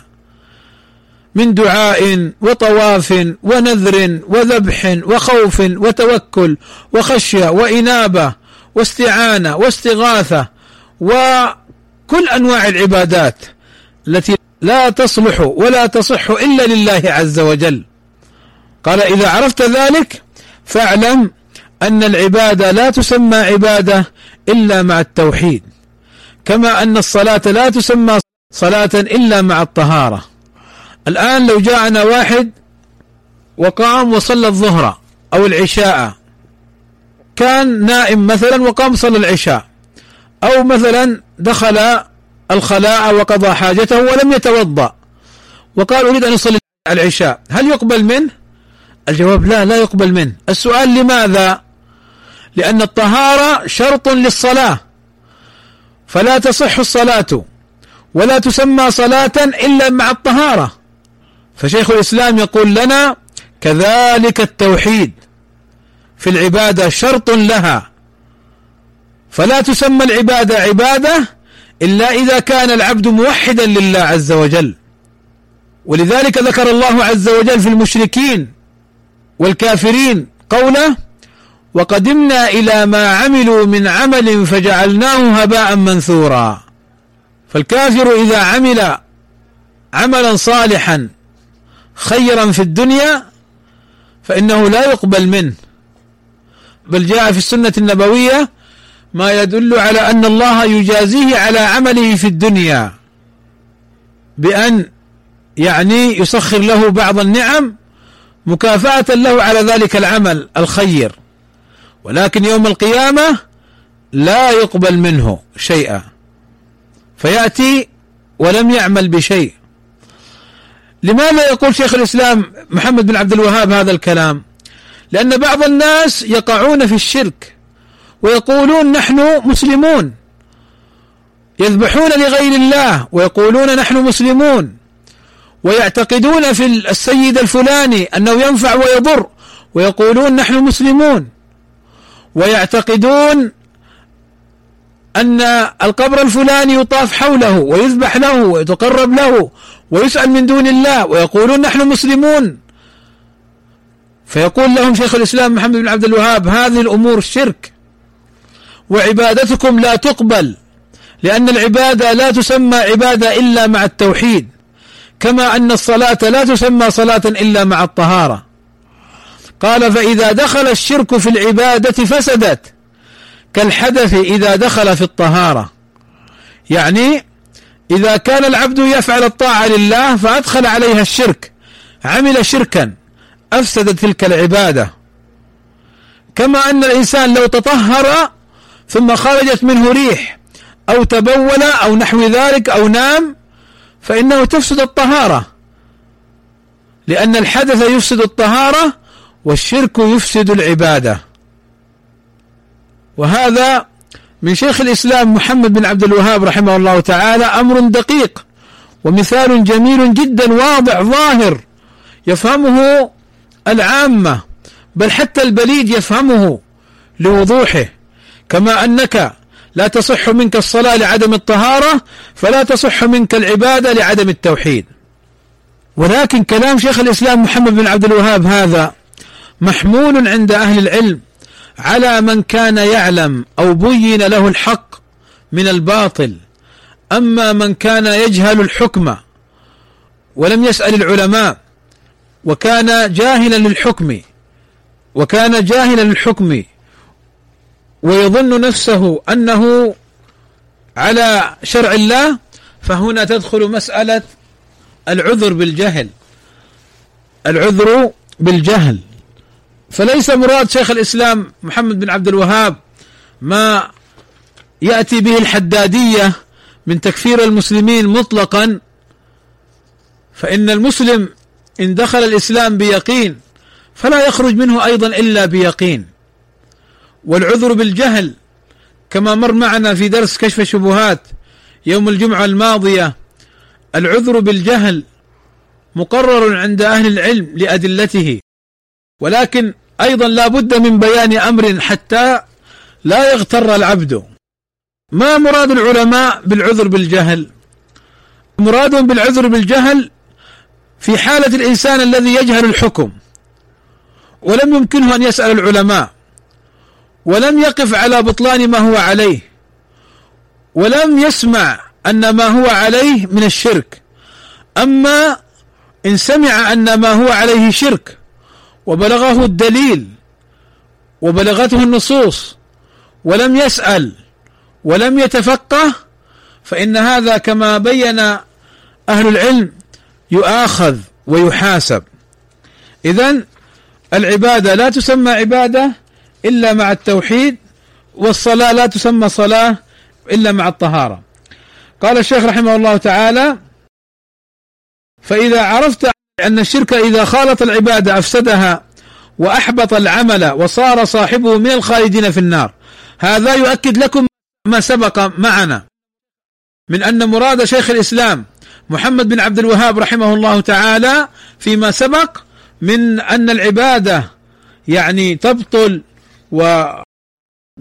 من دعاء وطواف ونذر وذبح وخوف وتوكل وخشية وإنابة واستعانة واستغاثة وكل أنواع العبادات التي لا تصلح ولا تصح إلا لله عز وجل. قال إذا عرفت ذلك فاعلم أن العباده لا تسمى عبادة إلا مع التوحيد كما أن الصلاة لا تسمى صلاة إلا مع الطهارة. الآن لو جاءنا واحد وقام وصلى الظهر أو العشاء كان نائم مثلا وقام صلى العشاء أو مثلا دخل الخلاء وقضى حاجته ولم يتوضأ وقال أريد أن أصلي العشاء هل يقبل منه؟ الجواب لا لا يقبل منه. السؤال لماذا؟ لأن الطهارة شرط للصلاة. فلا تصح الصلاة ولا تسمى صلاة إلا مع الطهارة. فشيخ الإسلام يقول لنا كذلك التوحيد في العبادة شرط لها. فلا تسمى العبادة عبادة إلا إذا كان العبد موحدا لله عز وجل. ولذلك ذكر الله عز وجل في المشركين والكافرين قوله وقدمنا إلى ما عملوا من عمل فجعلناه هباء منثورا فالكافر إذا عمل عملا صالحا خيرا في الدنيا فإنه لا يقبل منه. بل جاء في السنة النبوية ما يدل على أن الله يجازيه على عمله في الدنيا بأن يعني يسخر له بعض النعم مكافأة له على ذلك العمل الخير. ولكن يوم القيامة لا يقبل منه شيئا. فيأتي ولم يعمل بشيء. لماذا يقول شيخ الإسلام محمد بن عبد الوهاب هذا الكلام؟ لأن بعض الناس يقعون في الشرك ويقولون نحن مسلمون. يذبحون لغير الله ويقولون نحن مسلمون. ويعتقدون في السيد الفلاني أنه ينفع ويضر ويقولون نحن مسلمون. ويعتقدون أن القبر الفلاني يطاف حوله ويذبح له ويتقرب له ويسأل من دون الله ويقولون نحن مسلمون. فيقول لهم شيخ الإسلام محمد بن عبد الوهاب هذه الأمور شرك وعبادتكم لا تقبل لأن العبادة لا تسمى عبادة إلا مع التوحيد كما أن الصلاة لا تسمى صلاة إلا مع الطهارة. قال فإذا دخل الشرك في العبادة فسدت كالحدث إذا دخل في الطهارة. يعني إذا كان العبد يفعل الطاعة لله فأدخل عليها الشرك. عمل شركا. أفسد تلك العبادة. كما أن الإنسان لو تطهر ثم خرجت منه ريح أو تبول أو نحو ذلك أو نام فإنه تفسد الطهارة. لأن الحدث يفسد الطهارة والشرك يفسد العبادة. وهذا من شيخ الإسلام محمد بن عبد الوهاب رحمه الله تعالى أمر دقيق ومثال جميل جدا واضح ظاهر يفهمه العامة بل حتى البليد يفهمه لوضوحه. كما أنك لا تصح منك الصلاة لعدم الطهارة فلا تصح منك العبادة لعدم التوحيد. ولكن كلام شيخ الإسلام محمد بن عبد الوهاب هذا محمول عند أهل العلم. على من كان يعلم أو بين له الحق من الباطل. أما من كان يجهل الحكم ولم يسأل العلماء وكان جاهلا للحكم وكان جاهلا للحكم ويظن نفسه أنه على شرع الله فهنا تدخل مسألة العذر بالجهل. العذر بالجهل. فليس مراد شيخ الإسلام محمد بن عبد الوهاب ما يأتي به الحدادية من تكفير المسلمين مطلقا فإن المسلم إن دخل الإسلام بيقين فلا يخرج منه أيضا إلا بيقين. والعذر بالجهل كما مر معنا في درس كشف الشبهات يوم الجمعة الماضية العذر بالجهل مقرر عند أهل العلم لأدلته ولكن أيضا لا بد من بيان أمر حتى لا يغتر العبد. ما مراد العلماء بالعذر بالجهل؟ مراد بالعذر بالجهل في حالة الإنسان الذي يجهل الحكم ولم يمكنه أن يسأل العلماء ولم يقف على بطلان ما هو عليه ولم يسمع أن ما هو عليه من الشرك. أما إن سمع أن ما هو عليه شرك وبلغه الدليل وبلغته النصوص ولم يسأل ولم يتفقه فإن هذا كما بين أهل العلم يؤاخذ ويحاسب. إذا العبادة لا تسمى عبادة إلا مع التوحيد والصلاة لا تسمى صلاة إلا مع الطهارة. قال الشيخ رحمه الله تعالى فإذا عرفت أن الشرك إذا خالط العبادة أفسدها وأحبط العمل وصار صاحبه من الخالدين في النار. هذا يؤكد لكم ما سبق معنا من أن مراد شيخ الإسلام محمد بن عبد الوهاب رحمه الله تعالى فيما سبق من أن العبادة يعني تبطل و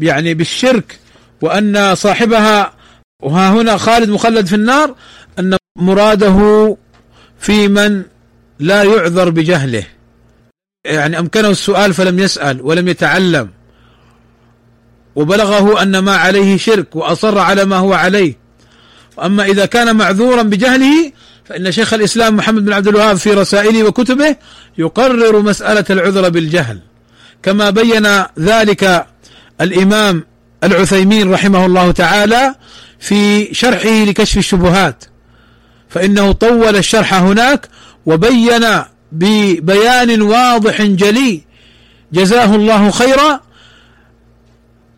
يعني بالشرك وأن صاحبها وها هنا خالد مخلد في النار أن مراده في من لا يعذر بجهله. يعني أمكنه السؤال فلم يسأل ولم يتعلم. وبلغه أن ما عليه شرك وأصر على ما هو عليه. أما إذا كان معذورا بجهله فإن شيخ الإسلام محمد بن عبد الوهاب في رسائله وكتبه يقرر مسألة العذر بالجهل. كما بين ذلك الإمام العثيمين رحمه الله تعالى في شرحه لكشف الشبهات. فإنه طول الشرح هناك وبين ببيان واضح جلي جزاه الله خيرا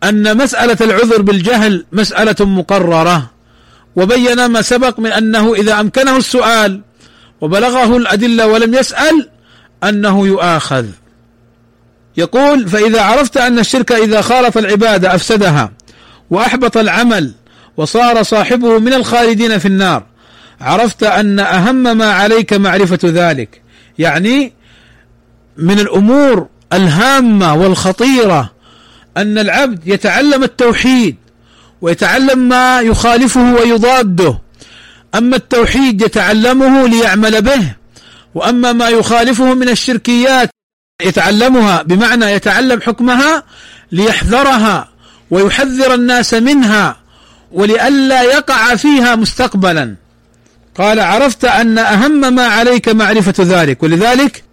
أن مسألة العذر بالجهل مسألة مقررة وبين ما سبق من أنه إذا أمكنه السؤال وبلغه الأدلة ولم يسأل أنه يؤاخذ. يقول فإذا عرفت أن الشرك إذا خالط العبادة أفسدها وأحبط العمل وصار صاحبه من الخالدين في النار عرفت أن أهم ما عليك معرفة ذلك. يعني من الأمور الهامة والخطيرة أن العبد يتعلم التوحيد ويتعلم ما يخالفه ويضاده. أما التوحيد يتعلمه ليعمل به وأما ما يخالفه من الشركيات يتعلمها بمعنى يتعلم حكمها ليحذرها ويحذر الناس منها ولئلا يقع فيها مستقبلا. قال عرفت أن أهم ما عليك معرفة ذلك ولذلك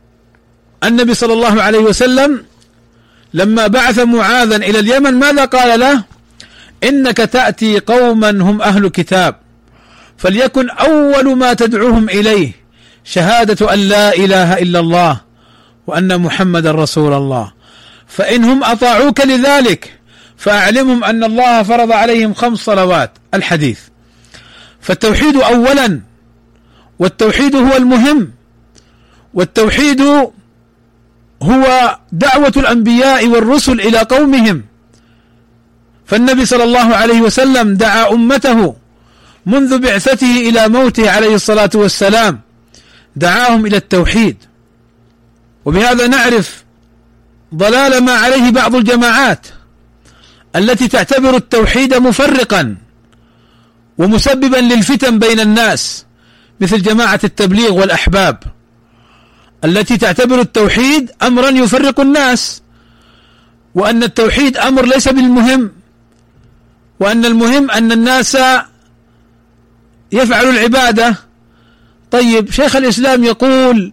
النبي صلى الله عليه وسلم لما بعث معاذا إلى اليمن ماذا قال له؟ إنك تأتي قوما هم أهل كتاب فليكن أول ما تدعوهم إليه شهادة أن لا إله إلا الله وأن محمد رسول الله. فإنهم أطاعوك لذلك فأعلمهم أن الله فرض عليهم خمس صلوات الحديث. فالتوحيد أولا والتوحيد هو المهم. والتوحيد هو دعوة الأنبياء والرسل إلى قومهم. فالنبي صلى الله عليه وسلم دعا أمته منذ بعثته إلى موته عليه الصلاة والسلام دعاهم إلى التوحيد. وبهذا نعرف ضلال ما عليه بعض الجماعات التي تعتبر التوحيد مفرقا ومسببا للفتن بين الناس. مثل جماعة التبليغ والأحباب التي تعتبر التوحيد أمرا يفرق الناس وأن التوحيد أمر ليس بالمهم وأن المهم أن الناس يفعلوا العبادة. طيب شيخ الإسلام يقول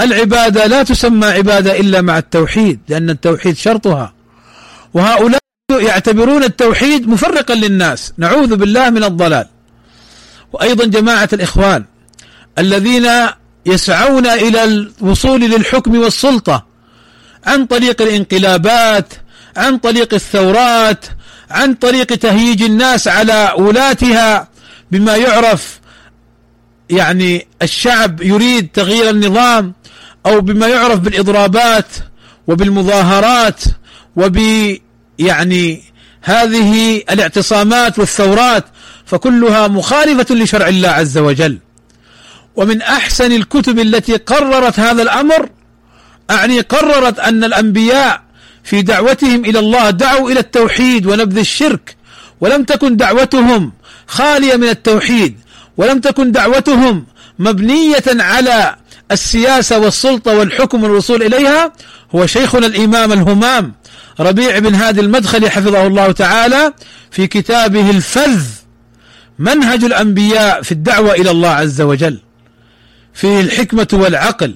العبادة لا تسمى عبادة إلا مع التوحيد لأن التوحيد شرطها. وهؤلاء يعتبرون التوحيد مفرقا للناس. نعوذ بالله من الضلال. وأيضا جماعة الإخوان الذين يسعون إلى الوصول للحكم والسلطة عن طريق الانقلابات عن طريق الثورات عن طريق تهييج الناس على ولاتها بما يعرف يعني الشعب يريد تغيير النظام أو بما يعرف بالإضرابات وبالمظاهرات وب يعني هذه الاعتصامات والثورات فكلها مخالفة لشرع الله عز وجل. ومن أحسن الكتب التي قررت هذا الأمر أعني قررت أن الأنبياء في دعوتهم إلى الله دعوا إلى التوحيد ونبذ الشرك ولم تكن دعوتهم خالية من التوحيد ولم تكن دعوتهم مبنية على السياسة والسلطة والحكم والوصول إليها. هو شيخنا الإمام الهمام ربيع بن هادي المدخلي حفظه الله تعالى في كتابه الفذ منهج الأنبياء في الدعوة إلى الله عز وجل فيه الحكمة والعقل.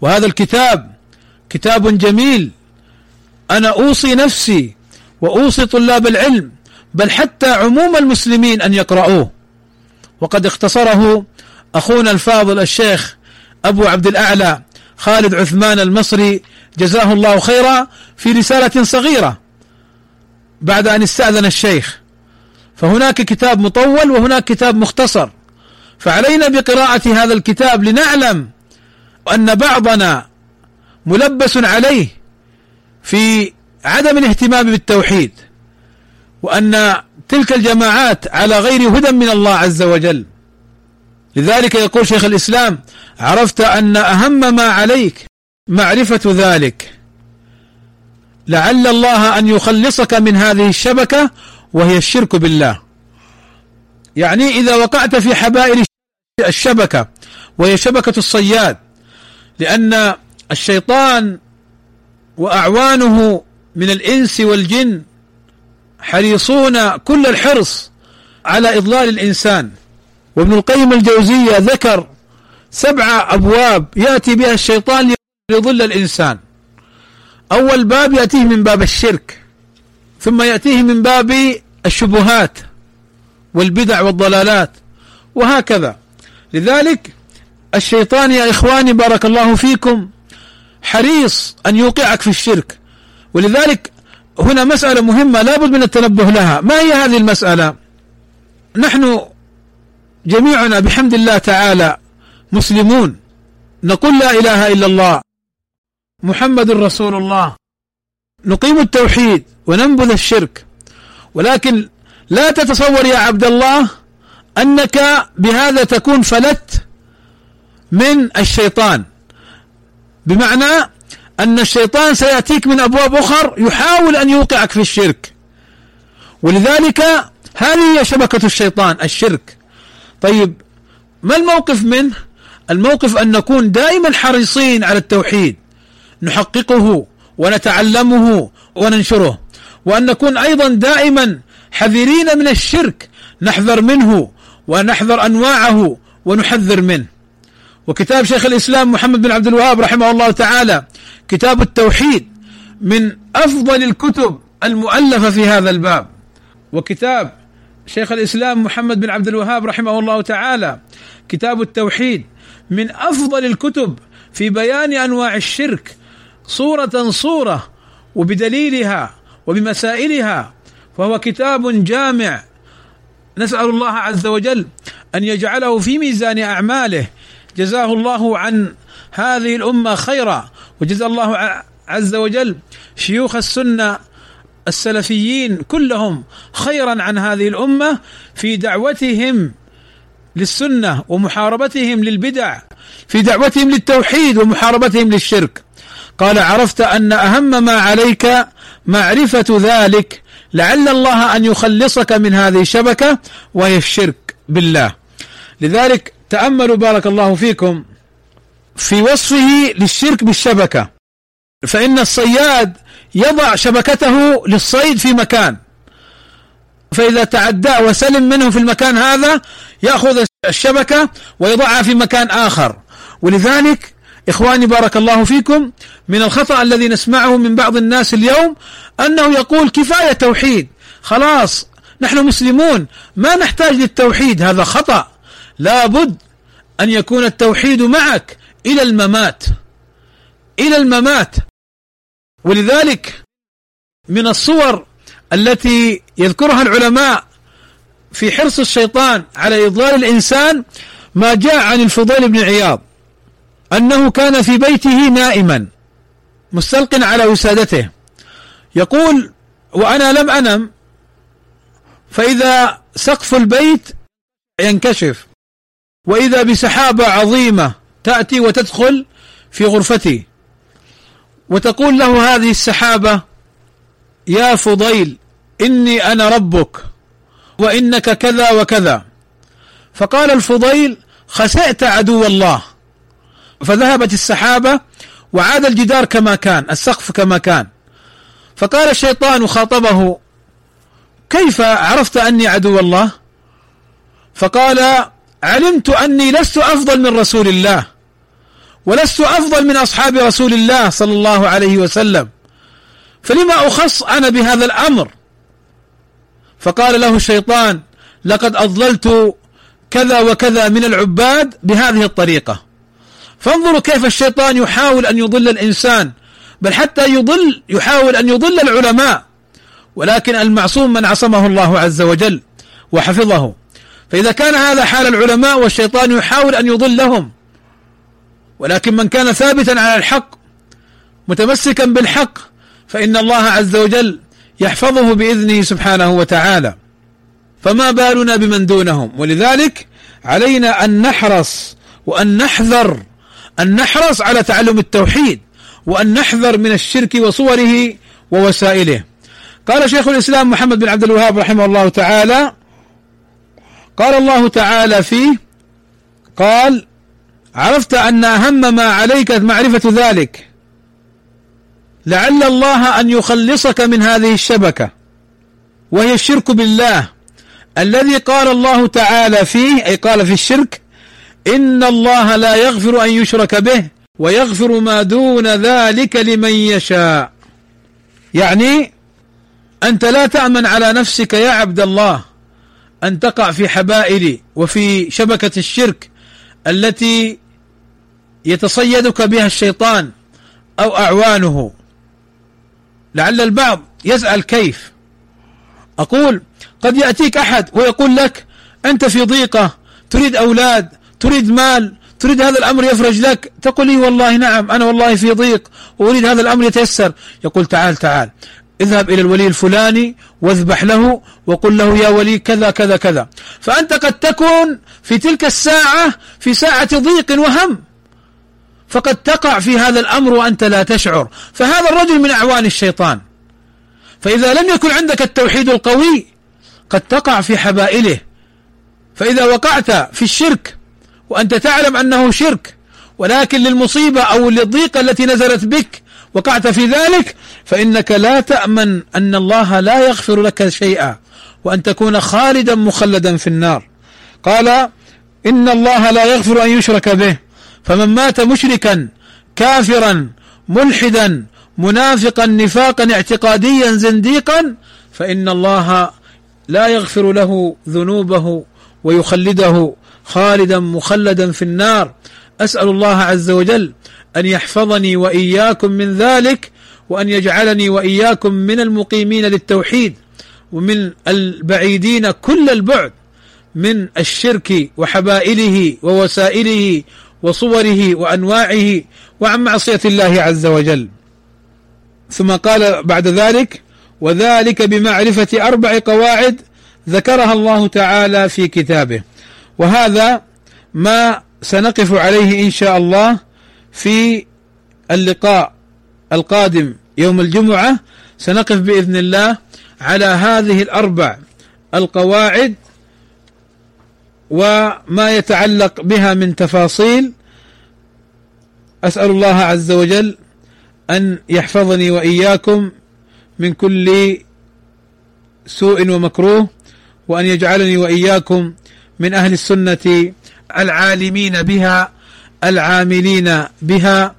وهذا الكتاب كتاب جميل. أنا أوصي نفسي وأوصي طلاب العلم بل حتى عموم المسلمين أن يقرأوه وقد اختصره أخونا الفاضل الشيخ أبو عبد الأعلى خالد عثمان المصري جزاه الله خيرا في رسالة صغيرة بعد أن استأذن الشيخ. فهناك كتاب مطول وهناك كتاب مختصر. فعلينا بقراءة هذا الكتاب لنعلم أن بعضنا ملبس عليه في عدم الاهتمام بالتوحيد وأن تلك الجماعات على غير هدى من الله عز وجل. لذلك يقول شيخ الإسلام عرفت أن أهم ما عليك معرفة ذلك. لعل الله أن يخلصك من هذه الشبكة وهي الشرك بالله. يعني إذا وقعت في حبائل الشبكة وهي شبكة الصياد لأن الشيطان وأعوانه من الإنس والجن حريصون كل الحرص على إضلال الإنسان. وابن القيم الجوزية ذكر سبع أبواب يأتي بها الشيطان ليضل الإنسان. أول باب يأتيه من باب الشرك. ثم يأتيه من باب الشبهات والبدع والضلالات وهكذا. لذلك الشيطان يا إخواني بارك الله فيكم حريص أن يوقعك في الشرك. ولذلك هنا مسألة مهمة لابد من التنبه لها. ما هي هذه المسألة؟ نحن جميعنا بحمد الله تعالى مسلمون. نقول لا إله إلا الله محمد رسول الله. نقيم التوحيد وننبذ الشرك. ولكن لا تتصور يا عبد الله أنك بهذا تكون فلت من الشيطان. بمعنى أن الشيطان سيأتيك من أبواب أخر يحاول أن يوقعك في الشرك. ولذلك هذه هي شبكة الشيطان الشرك. طيب ما الموقف منه؟ الموقف أن نكون دائما حريصين على التوحيد نحققه ونتعلمه وننشره. وأن نكون أيضا دائما حذرين من الشرك نحذر منه ونحذر أنواعه ونحذر منه. وكتاب شيخ الإسلام محمد بن عبد الوهاب رحمه الله تعالى كتاب التوحيد من أفضل الكتب المؤلفة في هذا الباب. وكتاب شيخ الإسلام محمد بن عبد الوهاب رحمه الله تعالى كتاب التوحيد من أفضل الكتب في بيان أنواع الشرك صورة صورة وبدليلها وبمسائلها فهو كتاب جامع. نسأل الله عز وجل أن يجعله في ميزان أعماله. جزاه الله عن هذه الأمة خيرا وجزا الله عز وجل شيوخ السنة السلفيين كلهم خيرا عن هذه الأمة في دعوتهم للسنة ومحاربتهم للبدع في دعوتهم للتوحيد ومحاربتهم للشرك. قال عرفت أن أهم ما عليك معرفة ذلك لعل الله أن يخلصك من هذه الشبكة وهي الشرك بالله. لذلك تأملوا بارك الله فيكم في وصفه للشرك بالشبكة. فإن الصياد يضع شبكته للصيد في مكان. فإذا تعدى وسلم منه في المكان هذا يأخذ الشبكة ويضعها في مكان آخر. ولذلك إخواني بارك الله فيكم من الخطأ الذي نسمعه من بعض الناس اليوم أنه يقول كفاية توحيد. خلاص نحن مسلمون ما نحتاج للتوحيد هذا خطأ. لابد أن يكون التوحيد معك إلى الممات. إلى الممات. ولذلك من الصور التي يذكرها العلماء في حرص الشيطان على إضلال الإنسان ما جاء عن الفضيل بن عياض. أنه كان في بيته نائما مستلق على وسادته. يقول وأنا لم أنم فإذا سقف البيت ينكشف وإذا بسحابة عظيمة تأتي وتدخل في غرفتي. وتقول له هذه السحابة يا فضيل إني أنا ربك وإنك كذا وكذا. فقال الفضيل خسئت عدو الله. فذهبت السحابة وعاد الجدار كما كان السقف كما كان. فقال الشيطان خاطبه كيف عرفت أني عدو الله؟ فقال علمت أني لست أفضل من رسول الله ولست أفضل من أصحاب رسول الله صلى الله عليه وسلم فلما أخص أنا بهذا الأمر؟ فقال له الشيطان لقد أضللت كذا وكذا من العباد بهذه الطريقة. فانظروا كيف الشيطان يحاول أن يضل الإنسان بل حتى يضل يحاول أن يضل العلماء ولكن المعصوم من عصمه الله عز وجل وحفظه. فإذا كان هذا حال العلماء والشيطان يحاول أن يضلهم ولكن من كان ثابتا على الحق متمسكا بالحق فإن الله عز وجل يحفظه بإذنه سبحانه وتعالى. فما بالنا بمن دونهم ولذلك علينا أن نحرص وأن نحذر أن نحرص على تعلم التوحيد وأن نحذر من الشرك وصوره ووسائله. قال شيخ الإسلام محمد بن عبد الوهاب رحمه الله تعالى قال الله تعالى فيه قال عرفت أن أهم ما عليك معرفة ذلك لعل الله أن يخلصك من هذه الشبكة وهي الشرك بالله. الذي قال الله تعالى فيه أي قال في الشرك إن الله لا يغفر أن يشرك به ويغفر ما دون ذلك لمن يشاء. يعني أنت لا تأمن على نفسك يا عبد الله أن تقع في حبائل وفي شبكة الشرك التي يتصيدك بها الشيطان أو أعوانه. لعل البعض يسأل كيف؟ أقول قد يأتيك أحد ويقول لك أنت في ضيقة تريد أولاد تريد مال تريد هذا الأمر يفرج لك تقول لي والله نعم أنا والله في ضيق وأريد هذا الأمر يتيسر. يقول تعال تعال اذهب إلى الولي الفلاني واذبح له وقل له يا ولي كذا كذا كذا. فأنت قد تكون في تلك الساعة في ساعة ضيق وهم فقد تقع في هذا الأمر وأنت لا تشعر. فهذا الرجل من أعوان الشيطان. فإذا لم يكن عندك التوحيد القوي قد تقع في حبائله. فإذا وقعت في الشرك وأنت تعلم أنه شرك ولكن للمصيبة أو للضيقه التي نزلت بك وقعت في ذلك فإنك لا تأمن أن الله لا يغفر لك شيئا وأن تكون خالدا مخلدا في النار. قال إن الله لا يغفر أن يشرك به فمن مات مشركا كافرا ملحدا منافقا نفاقا اعتقاديا زنديقا فإن الله لا يغفر له ذنوبه ويخلده خالدا مخلدا في النار. أسأل الله عز وجل أن يحفظني وإياكم من ذلك وأن يجعلني وإياكم من المقيمين للتوحيد ومن البعيدين كل البعد من الشرك وحبائله ووسائله وصوره وأنواعه وعن معصية الله عز وجل. ثم قال بعد ذلك وذلك بمعرفة أربع قواعد ذكرها الله تعالى في كتابه. وهذا ما سنقف عليه إن شاء الله في اللقاء القادم يوم الجمعة. سنقف بإذن الله على هذه الأربع القواعد وما يتعلق بها من تفاصيل. أسأل الله عز وجل أن يحفظني وإياكم من كل سوء ومكروه. وأن يجعلني وإياكم من أهل السنة العالمين بها العاملين بها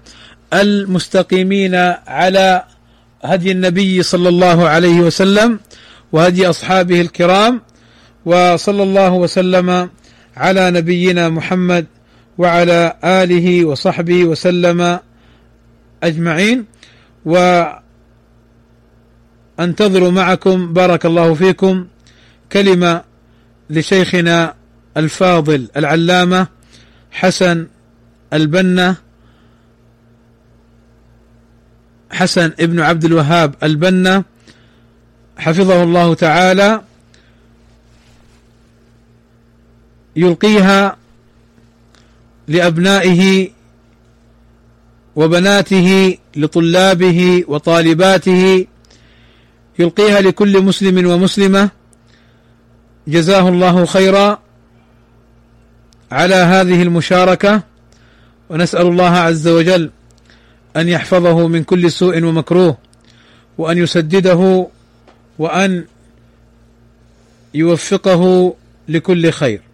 المستقيمين على هدي النبي صلى الله عليه وسلم وهدي أصحابه الكرام وصلى الله وسلم على نبينا محمد وعلى آله وصحبه وسلم أجمعين. وأنتظر معكم بارك الله فيكم. كلمة لشيخنا الفاضل العلامة حسن البنا حسن ابن عبد الوهاب البنا حفظه الله تعالى يلقيها لأبنائه وبناته لطلابه وطالباته يلقيها لكل مسلم ومسلمة. جزاه الله خيرا على هذه المشاركة ونسأل الله عز وجل أن يحفظه من كل سوء ومكروه وأن يسدده وأن يوفقه لكل خير.